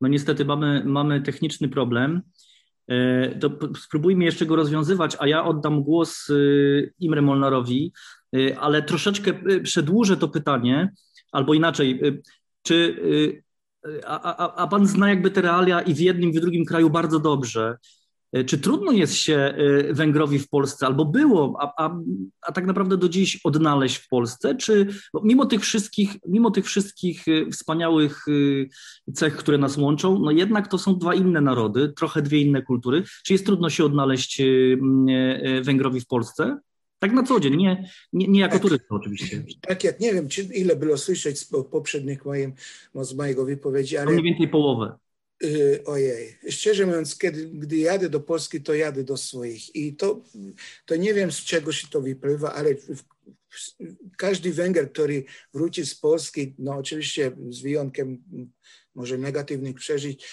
No niestety mamy, mamy techniczny problem. E, To spróbujmy jeszcze go rozwiązywać, a ja oddam głos y, Imre Molnarowi, y, ale troszeczkę przedłużę to pytanie, albo inaczej, czy a, a, a pan zna jakby te realia i w jednym, i w drugim kraju bardzo dobrze. E, Czy trudno jest się e, Węgrowi w Polsce, albo było, a, a, a tak naprawdę do dziś odnaleźć w Polsce? Czy mimo tych wszystkich, mimo tych wszystkich e, wspaniałych cech, które nas łączą, no jednak to są dwa inne narody, trochę dwie inne kultury. Czy jest trudno się odnaleźć Węgrowi w Polsce? Tak na co dzień, nie, nie, nie jako Tak. turysta oczywiście. Tak jak nie wiem, czy ile było słyszeć z po- poprzednich moim, z mojego wypowiedzi, ale mniej więcej połowę. Y, ojej, szczerze mówiąc, kiedy, gdy jadę do Polski, to jadę do swoich i to, to nie wiem z czego się to wypływa, ale każdy Węgier, który wróci z Polski, no oczywiście z wyjątkiem może negatywnych przeżyć,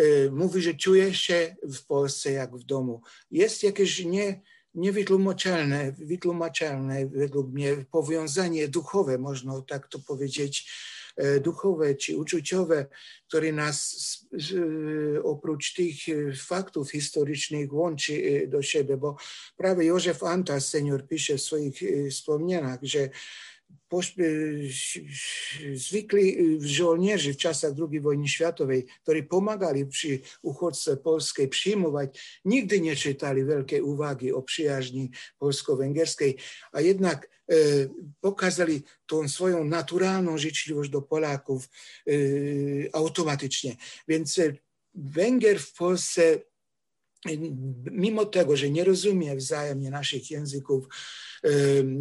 y, mówi, że czuje się w Polsce jak w domu. Jest jakieś nie, niewytłumaczalne, wytłumaczalne według mnie powiązanie duchowe, można tak to powiedzieć, duchowe czy uczuciowe, które nas s- oprócz tych e, faktów historycznych łączy e, do siebie, bo prawie Józef Antas, senior, pisze w swoich e, wspomnieniach, że e, zwykli e, żołnierze w czasach II wojny światowej, którzy pomagali przy uchodźce polskiej przyjmować, nigdy nie czytali wielkiej uwagi o przyjaźni polsko-węgierskiej, a jednak e, pokazali tą swoją naturalną życzliwość do Polaków e, automatycznie. Więc e, Węgier w Polsce mimo tego, że nie rozumie wzajemnie naszych języków,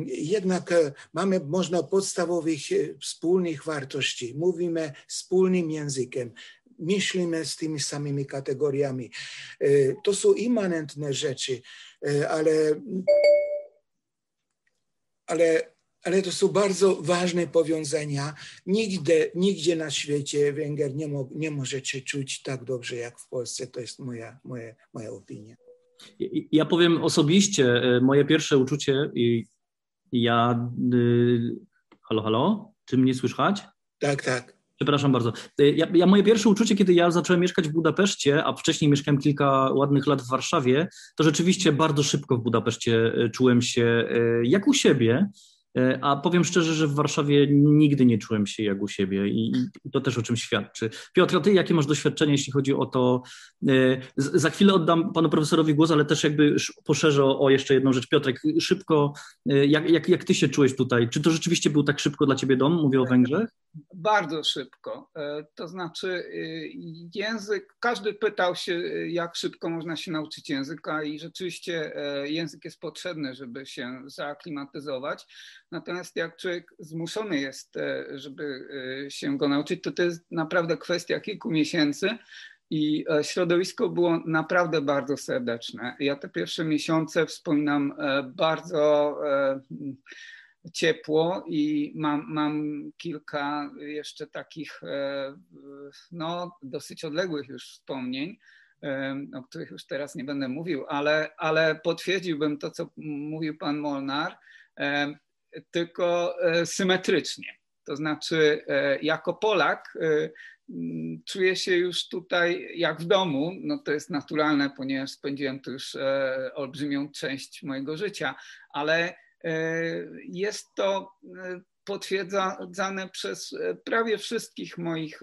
jednak e, mamy można podstawowych e, wspólnych wartości. Mówimy wspólnym językiem. Myślimy z tymi samymi kategoriami. E, To są immanentne rzeczy, ale, ale, ale to są bardzo ważne powiązania. Nigdzie, nigdzie na świecie Węgier nie, mo, nie może się czuć tak dobrze jak w Polsce. To jest moja, moja, moja opinia. Ja powiem osobiście, e, moje pierwsze uczucie, i ja. y, Halo, halo? Czy mnie słychać? Tak, tak. Przepraszam bardzo. Y, Ja, ja moje pierwsze uczucie, kiedy ja zacząłem mieszkać w Budapeszcie, a wcześniej mieszkałem kilka ładnych lat w Warszawie, to rzeczywiście bardzo szybko w Budapeszcie y, czułem się jak u siebie. E, a powiem szczerze, że w Warszawie nigdy nie czułem się jak u siebie i, to też o czym świadczy. Piotr, ty jakie masz doświadczenie, jeśli chodzi o to? E, za chwilę oddam panu profesorowi głos, ale też jakby poszerzę o, jeszcze jedną rzecz. Piotrek, szybko, e, jak, jak, jak ty się czułeś tutaj? Czy to rzeczywiście był tak szybko dla ciebie dom? Mówię o Węgrzech. Bardzo szybko. To znaczy język, każdy pytał się, jak szybko można się nauczyć języka i rzeczywiście język jest potrzebny, żeby się zaaklimatyzować. Natomiast jak człowiek zmuszony jest, e, żeby e, się go nauczyć, to to jest naprawdę kwestia kilku miesięcy. I e, środowisko było naprawdę bardzo serdeczne. Ja te pierwsze miesiące wspominam bardzo ciepło i mam, mam kilka jeszcze takich no, dosyć odległych już wspomnień, o których już teraz nie będę mówił, ale, ale potwierdziłbym to, co mówił pan Molnar tylko e, symetrycznie. To znaczy, e, jako Polak e, czuję się już tutaj jak w domu. No to jest naturalne, ponieważ spędziłem tu już olbrzymią część mojego życia, ale jest to potwierdzane przez prawie wszystkich moich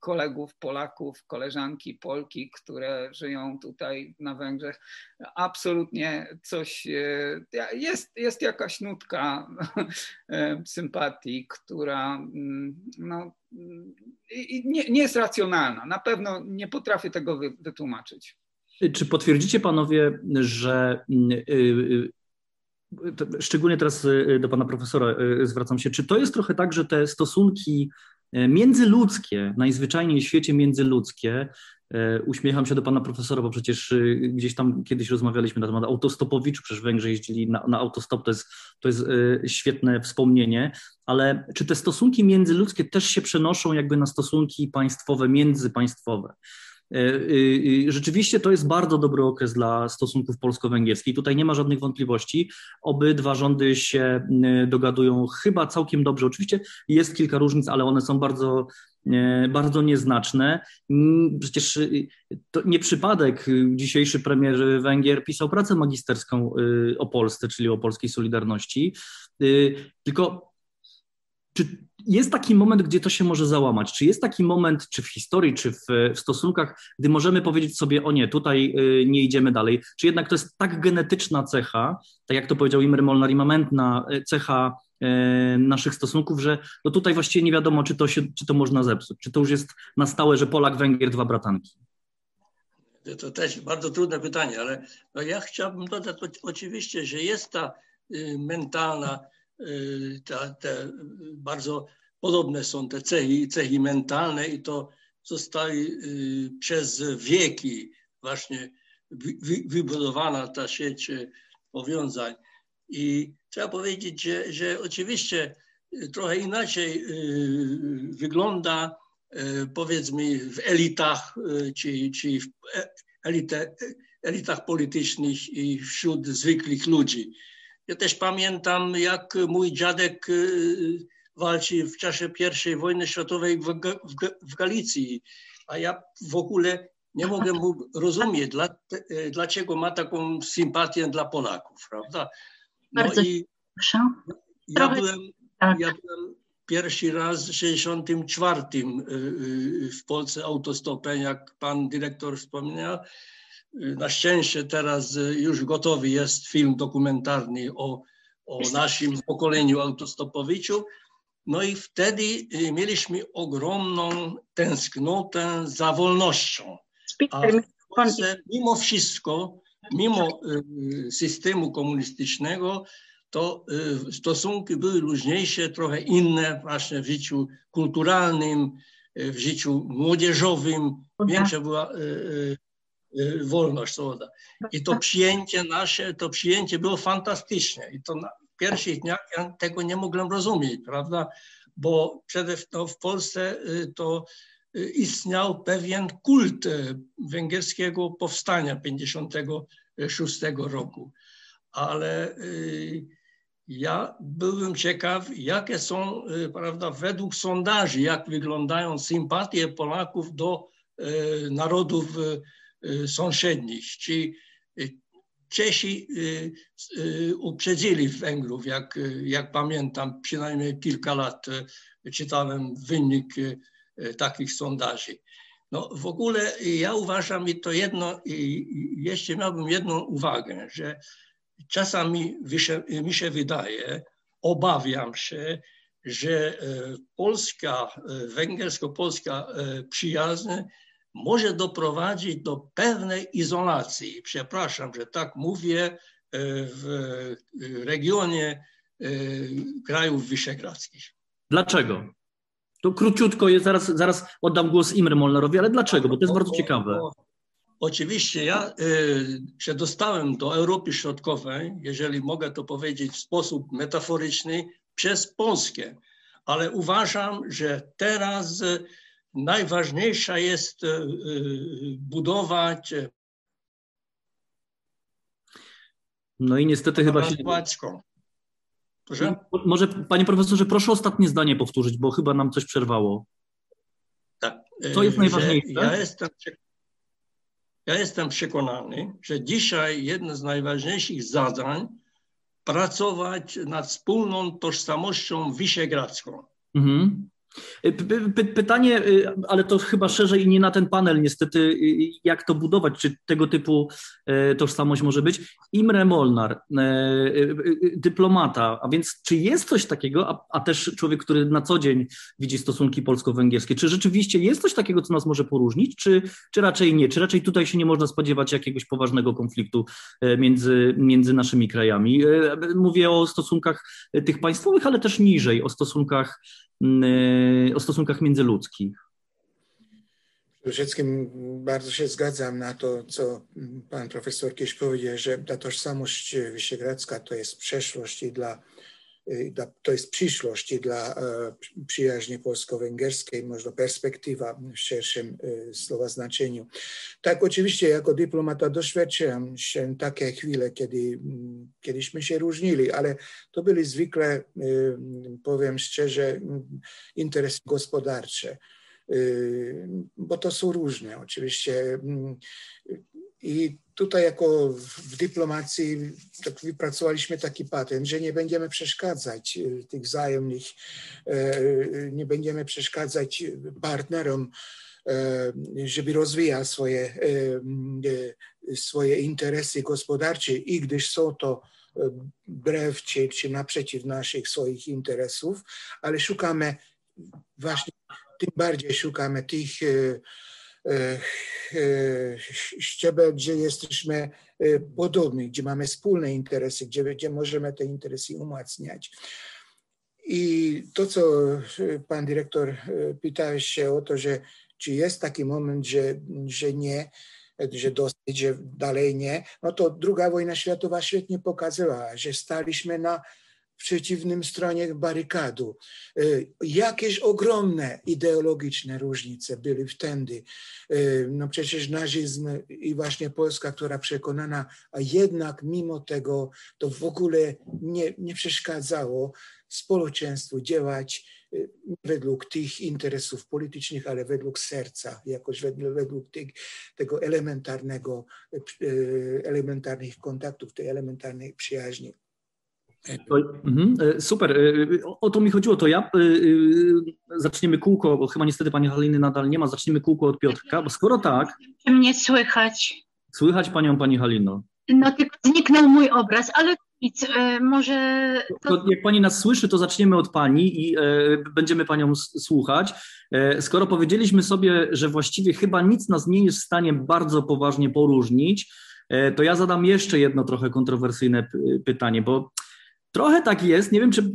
kolegów Polaków, koleżanki Polki, które żyją tutaj na Węgrzech. Absolutnie coś, e, jest, jest jakaś nutka e, sympatii, która mm, no, nie, nie jest racjonalna. Na pewno nie potrafię tego wytłumaczyć. Czy potwierdzicie panowie, że mm, y, y, szczególnie teraz y, do pana profesora zwracam się, czy to jest trochę tak, że te stosunki międzyludzkie, najzwyczajniej w świecie międzyludzkie. E, uśmiecham się do pana profesora, bo przecież e, gdzieś tam kiedyś rozmawialiśmy na temat autostopowiczu, przecież Węgrzy jeździli na, na autostop, to jest, to jest świetne wspomnienie, ale czy te stosunki międzyludzkie też się przenoszą jakby na stosunki państwowe, międzypaństwowe? E, e, e, rzeczywiście to jest bardzo dobry okres dla stosunków polsko-węgierskich. Tutaj nie ma żadnych wątpliwości. Obydwa rządy się dogadują chyba całkiem dobrze. Oczywiście jest kilka różnic, ale one są bardzo, bardzo nieznaczne. Przecież to nie przypadek dzisiejszy premier Węgier pisał pracę magisterską o Polsce, czyli o polskiej Solidarności. Tylko czy jest taki moment, gdzie to się może załamać? Czy jest taki moment, czy w historii, czy w, w stosunkach, gdy możemy powiedzieć sobie, o nie, tutaj y, nie idziemy dalej? Czy jednak to jest tak genetyczna cecha, tak jak to powiedział Imre Molnar, immamentna y, cecha y, naszych stosunków, że no tutaj właściwie nie wiadomo, czy to, się, czy to można zepsuć, czy to już jest na stałe, że Polak, Węgier, dwa bratanki? To też bardzo trudne pytanie, ale no ja chciałbym dodać oczywiście, że jest ta mentalna te, te bardzo podobne są te cechy, cechy mentalne i to zostały y, przez wieki właśnie wybudowana ta sieć y, powiązań. I trzeba powiedzieć, że, że oczywiście trochę inaczej wygląda powiedzmy w elitach czy, czy w e, elite, elitach politycznych i wśród zwykłych ludzi. Ja też pamiętam, jak mój dziadek y, walczył w czasie I wojny światowej w, w, w Galicji, a ja w ogóle nie mogę mu rozumieć, dla, y, dlaczego ma taką sympatię dla Polaków, prawda? No Bardzo i proszę. Ja byłem, tak. ja byłem pierwszy raz w 64 y, w Polsce autostopem, jak pan dyrektor wspomniał, na szczęście teraz y, już gotowy jest film dokumentarny o, o naszym pokoleniu autostopowiczu. No i wtedy y, mieliśmy ogromną tęsknotę za wolnością. A w Polsce mimo wszystko, mimo y, systemu komunistycznego, to stosunki były luźniejsze, trochę inne właśnie w życiu kulturalnym, w życiu młodzieżowym. Większa była wolność słowa. I to przyjęcie nasze, to przyjęcie było fantastyczne. I to na pierwszych dniach ja tego nie mogłem rozumieć, prawda? Bo przede no, w Polsce y, to y, istniał pewien kult węgierskiego powstania 56 roku. Ale ja byłem ciekaw, jakie są, prawda, według sondaży, jak wyglądają sympatie Polaków do narodów Y, sąsiednich. Czy, y, Czesi y, y, uprzedzili Węgrów, jak, jak pamiętam, przynajmniej kilka lat y, czytałem wynik y, y, takich sondaży. No w ogóle ja uważam i to jedno, i jeszcze miałbym jedną uwagę, że czasami mi się, wydaje, obawiam się, że e, polska, e, węgiersko-polska e, przyjaźń może doprowadzić do pewnej izolacji. Przepraszam, że tak mówię, w regionie krajów wyszehradzkich. Dlaczego? To króciutko, jest, zaraz, zaraz oddam głos Imre Molnarowi, ale dlaczego? Bo to jest bardzo ciekawe. Oczywiście ja y, się dostałem do Europy Środkowej, jeżeli mogę to powiedzieć w sposób metaforyczny, przez Polskę, ale uważam, że teraz najważniejsza jest y, y, budować y, No i niestety chyba się... Proszę? Może, panie profesorze, proszę ostatnie zdanie powtórzyć, bo chyba nam coś przerwało. Tak, Co jest najważniejsze? Ja jestem, ja jestem przekonany, że dzisiaj jedno z najważniejszych zadań pracować nad wspólną tożsamością wyszehradzką. Mhm. Py- Pytanie, y, ale to chyba szerzej i nie na ten panel niestety, y, jak to budować, czy tego typu tożsamość może być. Imre Molnar, y, y, dyplomata, a więc czy jest coś takiego, a, a też człowiek, który na co dzień widzi stosunki polsko-węgierskie, czy rzeczywiście jest coś takiego, co nas może poróżnić, czy, czy raczej nie? Czy raczej tutaj się nie można spodziewać jakiegoś poważnego konfliktu między, między naszymi krajami? Mówię o stosunkach tych państwowych, ale też niżej, o stosunkach o stosunkach międzyludzkich. Przede wszystkim bardzo się zgadzam na to, co pan profesor kiedyś powiedział, że ta tożsamość wyszehradzka to jest przeszłość i dla to jest przyszłość dla e, przyjaźni polsko-węgierskiej, może perspektywa w szerszym e, słowa znaczeniu. Tak, oczywiście jako dyplomata doświadczyłem się takie chwile, kiedy mm, kiedyśmy się różnili, ale to były zwykle, e, powiem szczerze, mm, interesy gospodarcze. Y, bo to są różne oczywiście. Mm, I tutaj jako w dyplomacji tak wypracowaliśmy taki patent, że nie będziemy przeszkadzać y, tych wzajemnych, y, nie będziemy przeszkadzać partnerom, żeby rozwijać swoje, swoje interesy gospodarcze i gdyż są to wbrew czy, czy naprzeciw naszych swoich interesów, ale szukamy właśnie tym bardziej szukamy tych e, e, szczebel, gdzie jesteśmy e, podobni, gdzie mamy wspólne interesy, gdzie, gdzie możemy te interesy umacniać. I to, co pan dyrektor pytałeś się o to, że czy jest taki moment, że, że nie, że dosyć, że dalej nie, no to druga wojna światowa świetnie pokazywała, że staliśmy na przeciwnym stronie barykadu. Y, Jakieś ogromne ideologiczne różnice były wtedy. Y, No przecież nazizm i właśnie Polska, która przekonana, a jednak mimo tego to w ogóle nie, nie przeszkadzało społeczeństwu działać nie według tych interesów politycznych, ale według serca, jakoś według, tych, tego elementarnego, elementarnych kontaktów, tej elementarnej przyjaźni. To, mhm, e, super, e, o, o to mi chodziło, to ja e, e, zaczniemy kółko, bo chyba niestety pani Haliny nadal nie ma, zaczniemy kółko od Piotrka, bo skoro tak, Czy mnie słychać? słychać panią pani Halino, No tylko zniknął mój obraz, ale nic, e, może to jak pani nas słyszy, to zaczniemy od pani i e, będziemy panią słuchać. E, skoro powiedzieliśmy sobie, że właściwie chyba nic nas nie jest w stanie bardzo poważnie poróżnić, e, to ja zadam jeszcze jedno trochę kontrowersyjne pytanie, bo Trochę tak jest, nie wiem, czy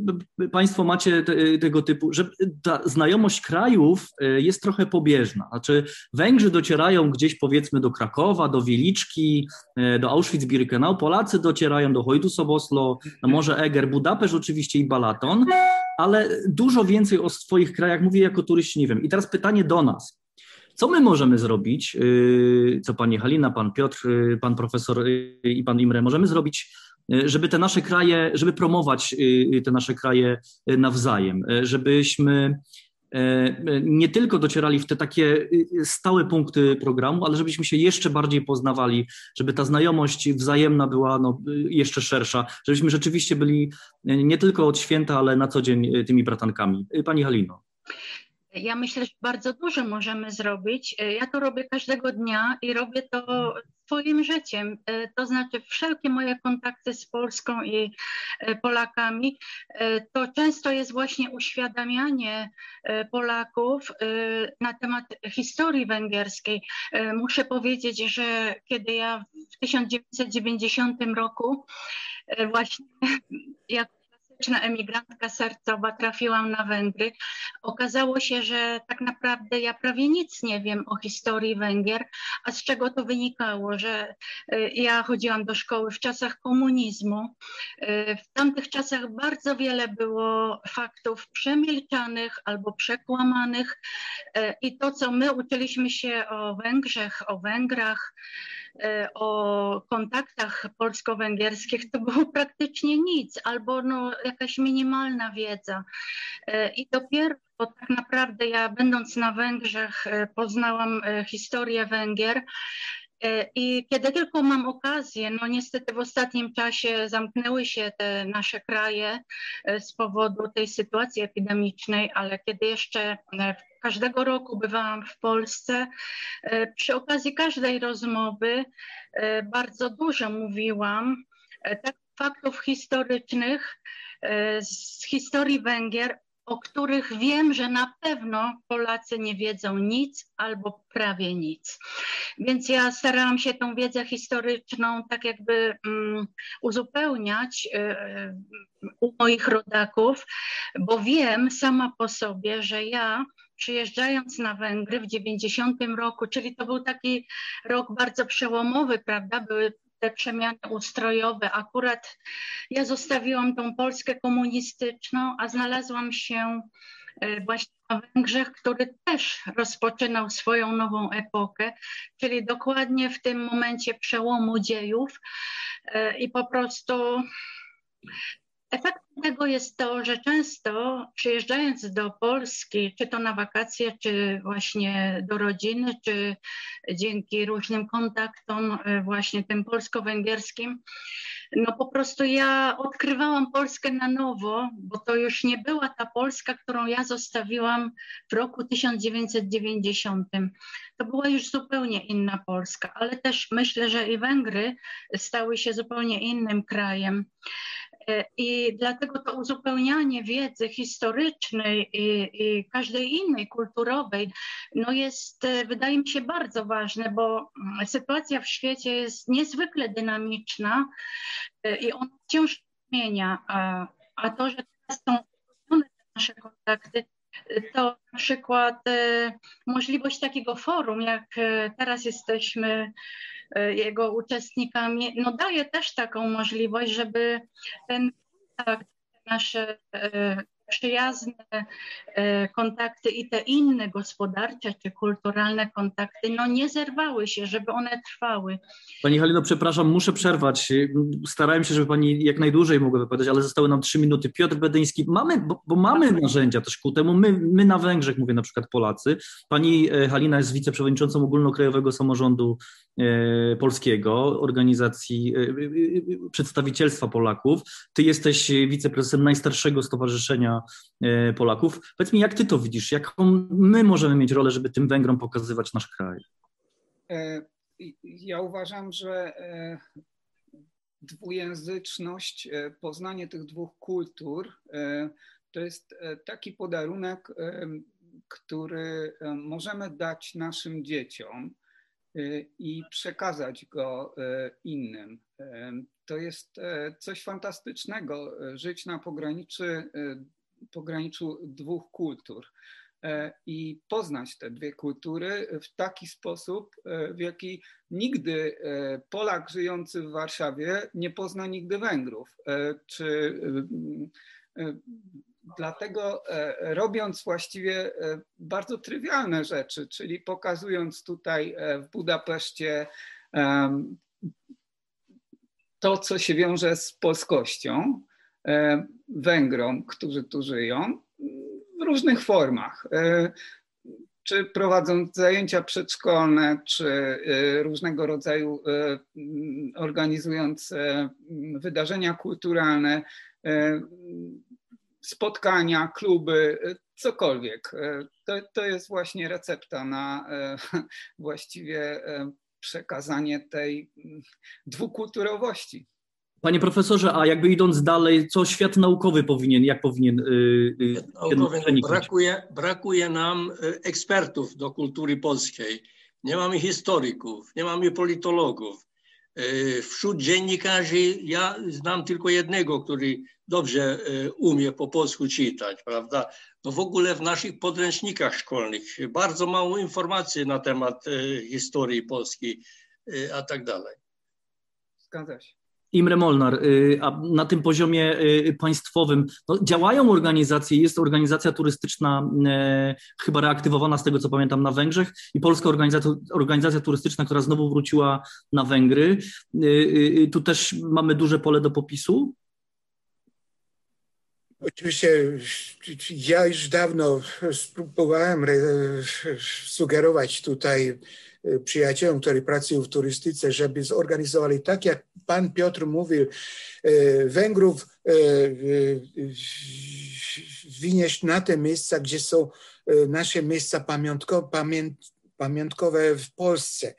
Państwo macie te, tego typu, że ta znajomość krajów e, jest trochę pobieżna. Znaczy, Węgrzy docierają gdzieś powiedzmy do Krakowa, do Wieliczki, e, do Auschwitz-Birkenau, Polacy docierają do Hojdu-Soboslo, no może Eger, Budapeszt oczywiście i Balaton, ale dużo więcej o swoich krajach mówię jako turyści nie wiem. I teraz pytanie do nas. Co my możemy zrobić, yy, co pani Halina, pan Piotr, pan profesor i pan Imre, możemy zrobić, żeby te nasze kraje, żeby promować yy, te nasze kraje yy, nawzajem, yy, żebyśmy nie tylko docierali w te takie stałe punkty programu, ale żebyśmy się jeszcze bardziej poznawali, żeby ta znajomość wzajemna była no, jeszcze szersza, żebyśmy rzeczywiście byli nie tylko od święta, ale na co dzień tymi bratankami. Pani Halino. Ja myślę, że bardzo dużo możemy zrobić. Ja to robię każdego dnia i robię to swoim życiem. To znaczy, wszelkie moje kontakty z Polską i Polakami, to często jest właśnie uświadamianie Polaków na temat historii węgierskiej. Muszę powiedzieć, że kiedy ja w 1990 roku właśnie jako klasyczna emigrantka sercowa trafiłam na Węgry. Okazało się, że tak naprawdę ja prawie nic nie wiem o historii Węgier, a z czego to wynikało, że ja chodziłam do szkoły w czasach komunizmu. W tamtych czasach bardzo wiele było faktów przemilczanych albo przekłamanych i to, co my uczyliśmy się o Węgrzech, o Węgrach, o kontaktach polsko-węgierskich to było praktycznie nic, albo no, jakaś minimalna wiedza. I dopiero bo tak naprawdę ja będąc na Węgrzech poznałam historię Węgier. I kiedy tylko mam okazję, no niestety w ostatnim czasie zamknęły się te nasze kraje z powodu tej sytuacji epidemicznej, ale kiedy jeszcze każdego roku bywałam w Polsce, przy okazji każdej rozmowy bardzo dużo mówiłam tak faktów historycznych z historii Węgier, o których wiem, że na pewno Polacy nie wiedzą nic albo prawie nic. Więc ja starałam się tą wiedzę historyczną tak jakby um, uzupełniać y, u moich rodaków, bo wiem sama po sobie, że ja przyjeżdżając na Węgry w 90 roku, czyli to był taki rok bardzo przełomowy, prawda? Były te przemiany ustrojowe. Akurat ja zostawiłam tą Polskę komunistyczną, a znalazłam się właśnie na Węgrzech, który też rozpoczynał swoją nową epokę, czyli dokładnie w tym momencie przełomu dziejów i po prostu Efektem tego jest to, że często przyjeżdżając do Polski, czy to na wakacje, czy właśnie do rodziny, czy dzięki różnym kontaktom właśnie tym polsko-węgierskim, no po prostu ja odkrywałam Polskę na nowo, bo to już nie była ta Polska, którą ja zostawiłam w roku 1990. To była już zupełnie inna Polska, ale też myślę, że i Węgry stały się zupełnie innym krajem. I dlatego to uzupełnianie wiedzy historycznej i, i, każdej innej kulturowej no jest, wydaje mi się, bardzo ważne, bo sytuacja w świecie jest niezwykle dynamiczna i ona wciąż zmienia, a, a to, że teraz są nasze kontakty, to na przykład możliwość takiego forum, jak teraz jesteśmy jego uczestnikami, no daje też taką możliwość, żeby ten kontakt, nasze przyjazne kontakty i te inne gospodarcze czy kulturalne kontakty, no nie zerwały się, żeby one trwały. Pani Halino, przepraszam, muszę przerwać. Starałem się, żeby Pani jak najdłużej mogła wypowiadać, ale zostały nam trzy minuty. Piotr Bedyński, mamy, bo, bo mamy narzędzia też ku temu. My, my na Węgrzech, mówię na przykład Polacy. Pani Halina jest wiceprzewodniczącą Ogólnokrajowego Samorządu Polskiego, organizacji przedstawicielstwa Polaków. Ty jesteś wiceprezesem najstarszego stowarzyszenia Polaków. Powiedz mi, jak ty to widzisz? Jaką my możemy mieć rolę, żeby tym Węgrom pokazywać nasz kraj? Ja uważam, że dwujęzyczność, poznanie tych dwóch kultur to jest taki podarunek, który możemy dać naszym dzieciom i przekazać go innym. To jest coś fantastycznego, żyć na pograniczu, pograniczu dwóch kultur i poznać te dwie kultury w taki sposób, w jaki nigdy Polak żyjący w Warszawie nie pozna nigdy Węgrów, czy Dlatego robiąc właściwie bardzo trywialne rzeczy, czyli pokazując tutaj w Budapeszcie to, co się wiąże z polskością, Węgrom, którzy tu żyją, w różnych formach. E, czy prowadząc zajęcia przedszkolne, czy e, różnego rodzaju organizując wydarzenia kulturalne, spotkania, kluby, cokolwiek. To, to jest właśnie recepta na właściwie przekazanie tej dwukulturowości. Panie profesorze, a jakby idąc dalej, co świat naukowy powinien, jak powinien yy, naukowy, brakuje, brakuje nam y, ekspertów do kultury polskiej. Nie mamy historyków, nie mamy politologów. Y, wśród dziennikarzy ja znam tylko jednego, który dobrze y, umie po polsku czytać, prawda? No w ogóle w naszych podręcznikach szkolnych bardzo mało informacji na temat historii Polski, a tak dalej. Zgadza się. Imre Molnar, y, a na tym poziomie y, państwowym no, działają organizacje, jest organizacja turystyczna e, chyba reaktywowana z tego co pamiętam na Węgrzech i polska organizacja, organizacja turystyczna, która znowu wróciła na Węgry. Y, tu też mamy duże pole do popisu. Oczywiście ja już dawno spróbowałem sugerować tutaj przyjacielom, którzy pracują w turystyce, żeby zorganizowali tak, jak pan Piotr mówił, e, Węgrów e, wynieść na te miejsca, gdzie są e, nasze miejsca pamiątkowe, pamiątkowe w Polsce.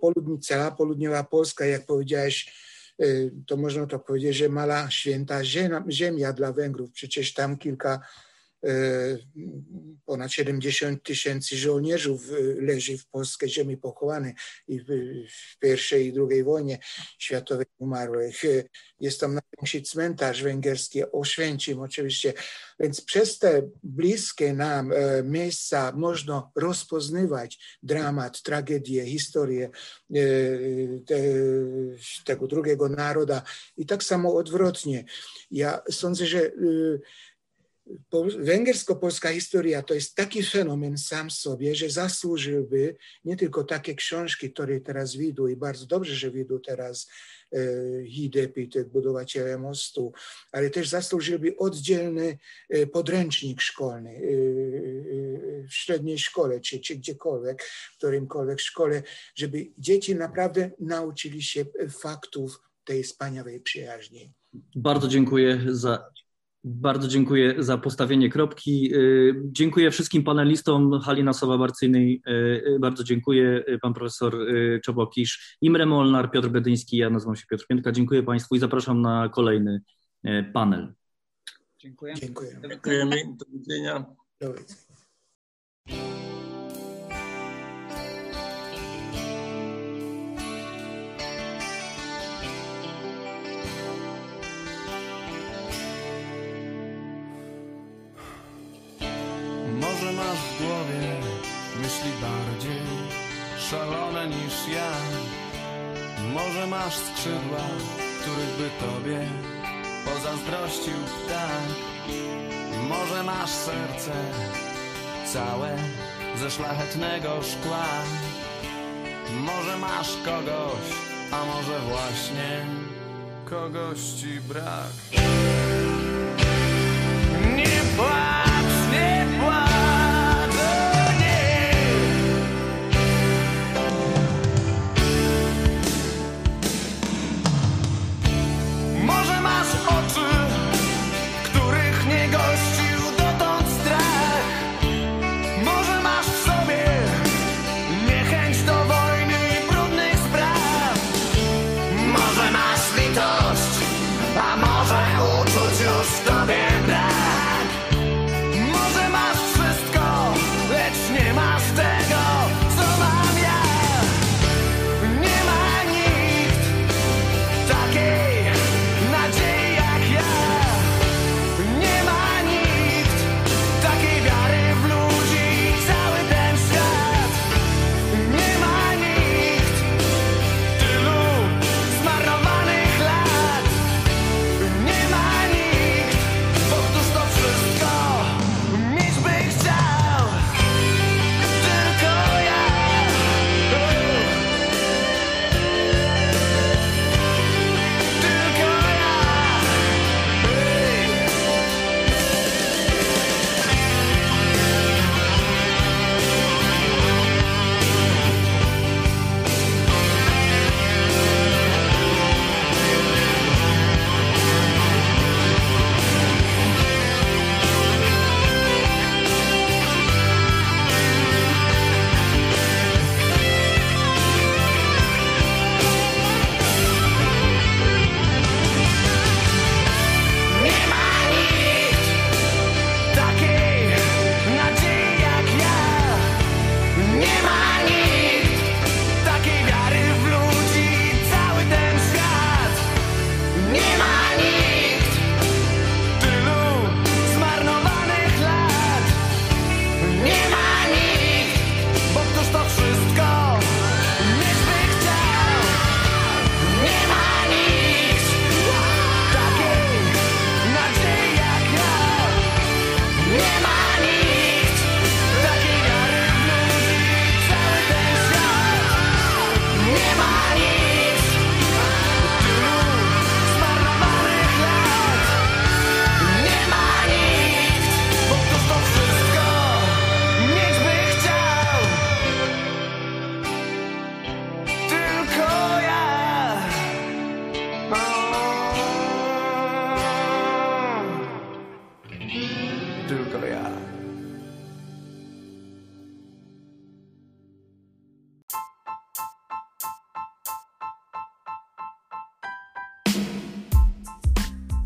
Poludnica, południowa Polska, jak powiedziałeś, to można to powiedzieć, że mala święta ziemia dla Węgrów. Przecież tam kilka ponad 70 tysięcy żołnierzów e, leży w polskiej ziemi pochowanych i w pierwszej i drugiej wojnie światowej umarłych. E, jest tam największy cmentarz węgierski, Oświęcim oczywiście. Więc przez te bliskie nam miejsca można rozpoznawać dramat, tragedię, historię tego drugiego naroda i tak samo odwrotnie. Ja sądzę, że węgiersko-polska historia to jest taki fenomen sam sobie, że zasłużyłby nie tylko takie książki, które teraz widzą i bardzo dobrze, że widzą teraz e, Hidepit, budowaciele mostu, ale też zasłużyłby oddzielny e, podręcznik szkolny e, w średniej szkole, czy, czy gdziekolwiek, w którymkolwiek szkole, żeby dzieci naprawdę nauczyli się faktów tej wspaniałej przyjaźni. Bardzo dziękuję za bardzo dziękuję za postawienie kropki. Y, dziękuję wszystkim panelistom Halina Sowa-Barcynej. Y, y, bardzo dziękuję pan profesor Czobokisz, Imre Molnar, Piotr Bedyński. Ja nazywam się Piotr Piętka. Dziękuję państwu i zapraszam na kolejny panel. Dziękuję. Dziękuję. Dziękujemy. Do widzenia. Do widzenia. Masz skrzydła, których by tobie pozazdrościł ptak. Może masz serce całe ze szlachetnego szkła. Może masz kogoś, a może właśnie kogoś ci brak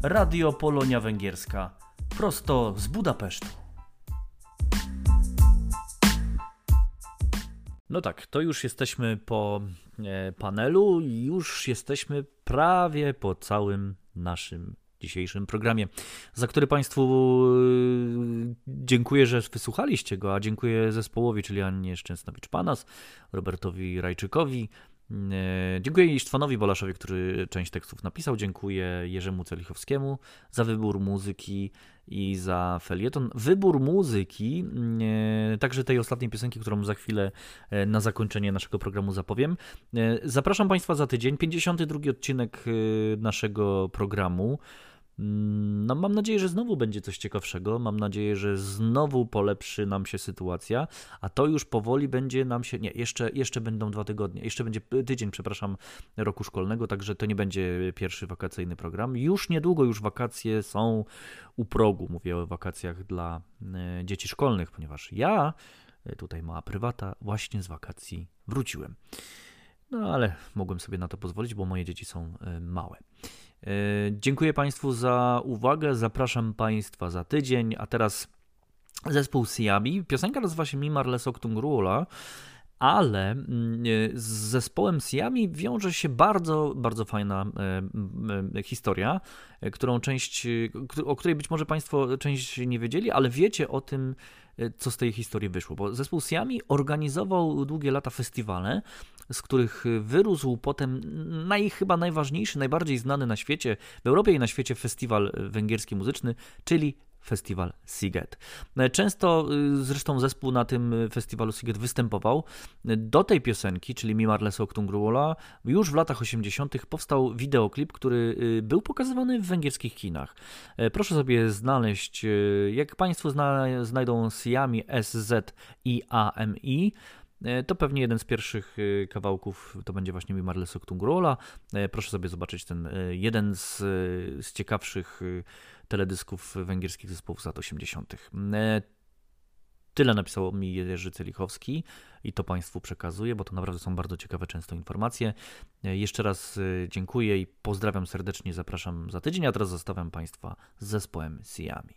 Radio Polonia Węgierska. Prosto z Budapesztu. No tak, to już jesteśmy po e, panelu już jesteśmy prawie po całym naszym dzisiejszym programie, za który Państwu e, dziękuję, że wysłuchaliście go, a dziękuję zespołowi, czyli Annie Szczęsnowicz-Panas, Robertowi Rajczykowi, Dziękuję Isztwanowi Bolaszowi, który część tekstów napisał. Dziękuję Jerzemu Celichowskiemu za wybór muzyki i za felieton. Wybór muzyki, e, także tej ostatniej piosenki, którą za chwilę e, na zakończenie naszego programu zapowiem. E, Zapraszam Państwa za tydzień. 52 odcinek e, naszego programu. Mm, No, mam nadzieję, że znowu będzie coś ciekawszego. Mam nadzieję, że znowu polepszy nam się sytuacja, a to już powoli będzie nam się. Nie, jeszcze, jeszcze będą dwa tygodnie, jeszcze będzie tydzień, przepraszam, roku szkolnego, także to nie będzie pierwszy wakacyjny program. Już niedługo, już wakacje są u progu. Mówię o wakacjach dla e, dzieci szkolnych, ponieważ ja, e, tutaj mała prywata, właśnie z wakacji wróciłem. No ale mogłem sobie na to pozwolić, bo moje dzieci są e, małe. E, Dziękuję Państwu za uwagę. Zapraszam Państwa za tydzień. A teraz zespół Siami. Piosenka nazywa się Mimar Lesoktung Ruola. Ale mm, e, z zespołem Siami wiąże się bardzo, bardzo fajna e, historia, którą część, o której być może Państwo część nie wiedzieli, ale wiecie o tym, co z tej historii wyszło. Bo zespół Siami organizował długie lata festiwale, z których wyrósł potem naj, chyba najważniejszy, najbardziej znany na świecie, w Europie i na świecie festiwal węgierski muzyczny, czyli festiwal Siget. Często y, zresztą zespół na tym festiwalu Siget występował. Do tej piosenki, czyli Mimar Lesok Tungruola, już w latach 80. powstał wideoklip, który y, był pokazywany w węgierskich kinach. E, Proszę sobie znaleźć, y, jak Państwo zna, znajdą Siami S-Z-I-A-M-I, E, To pewnie jeden z pierwszych e, kawałków to będzie właśnie Mimar Lesok Tungrola. E, Proszę sobie zobaczyć ten e, jeden z, e, z ciekawszych e, teledysków węgierskich zespołów z lat 80. E, Tyle napisał mi Jerzy Celichowski i to Państwu przekazuję, bo to naprawdę są bardzo ciekawe często informacje. E, Jeszcze raz e, dziękuję i pozdrawiam serdecznie, zapraszam za tydzień, a teraz zostawiam Państwa z zespołem Siami.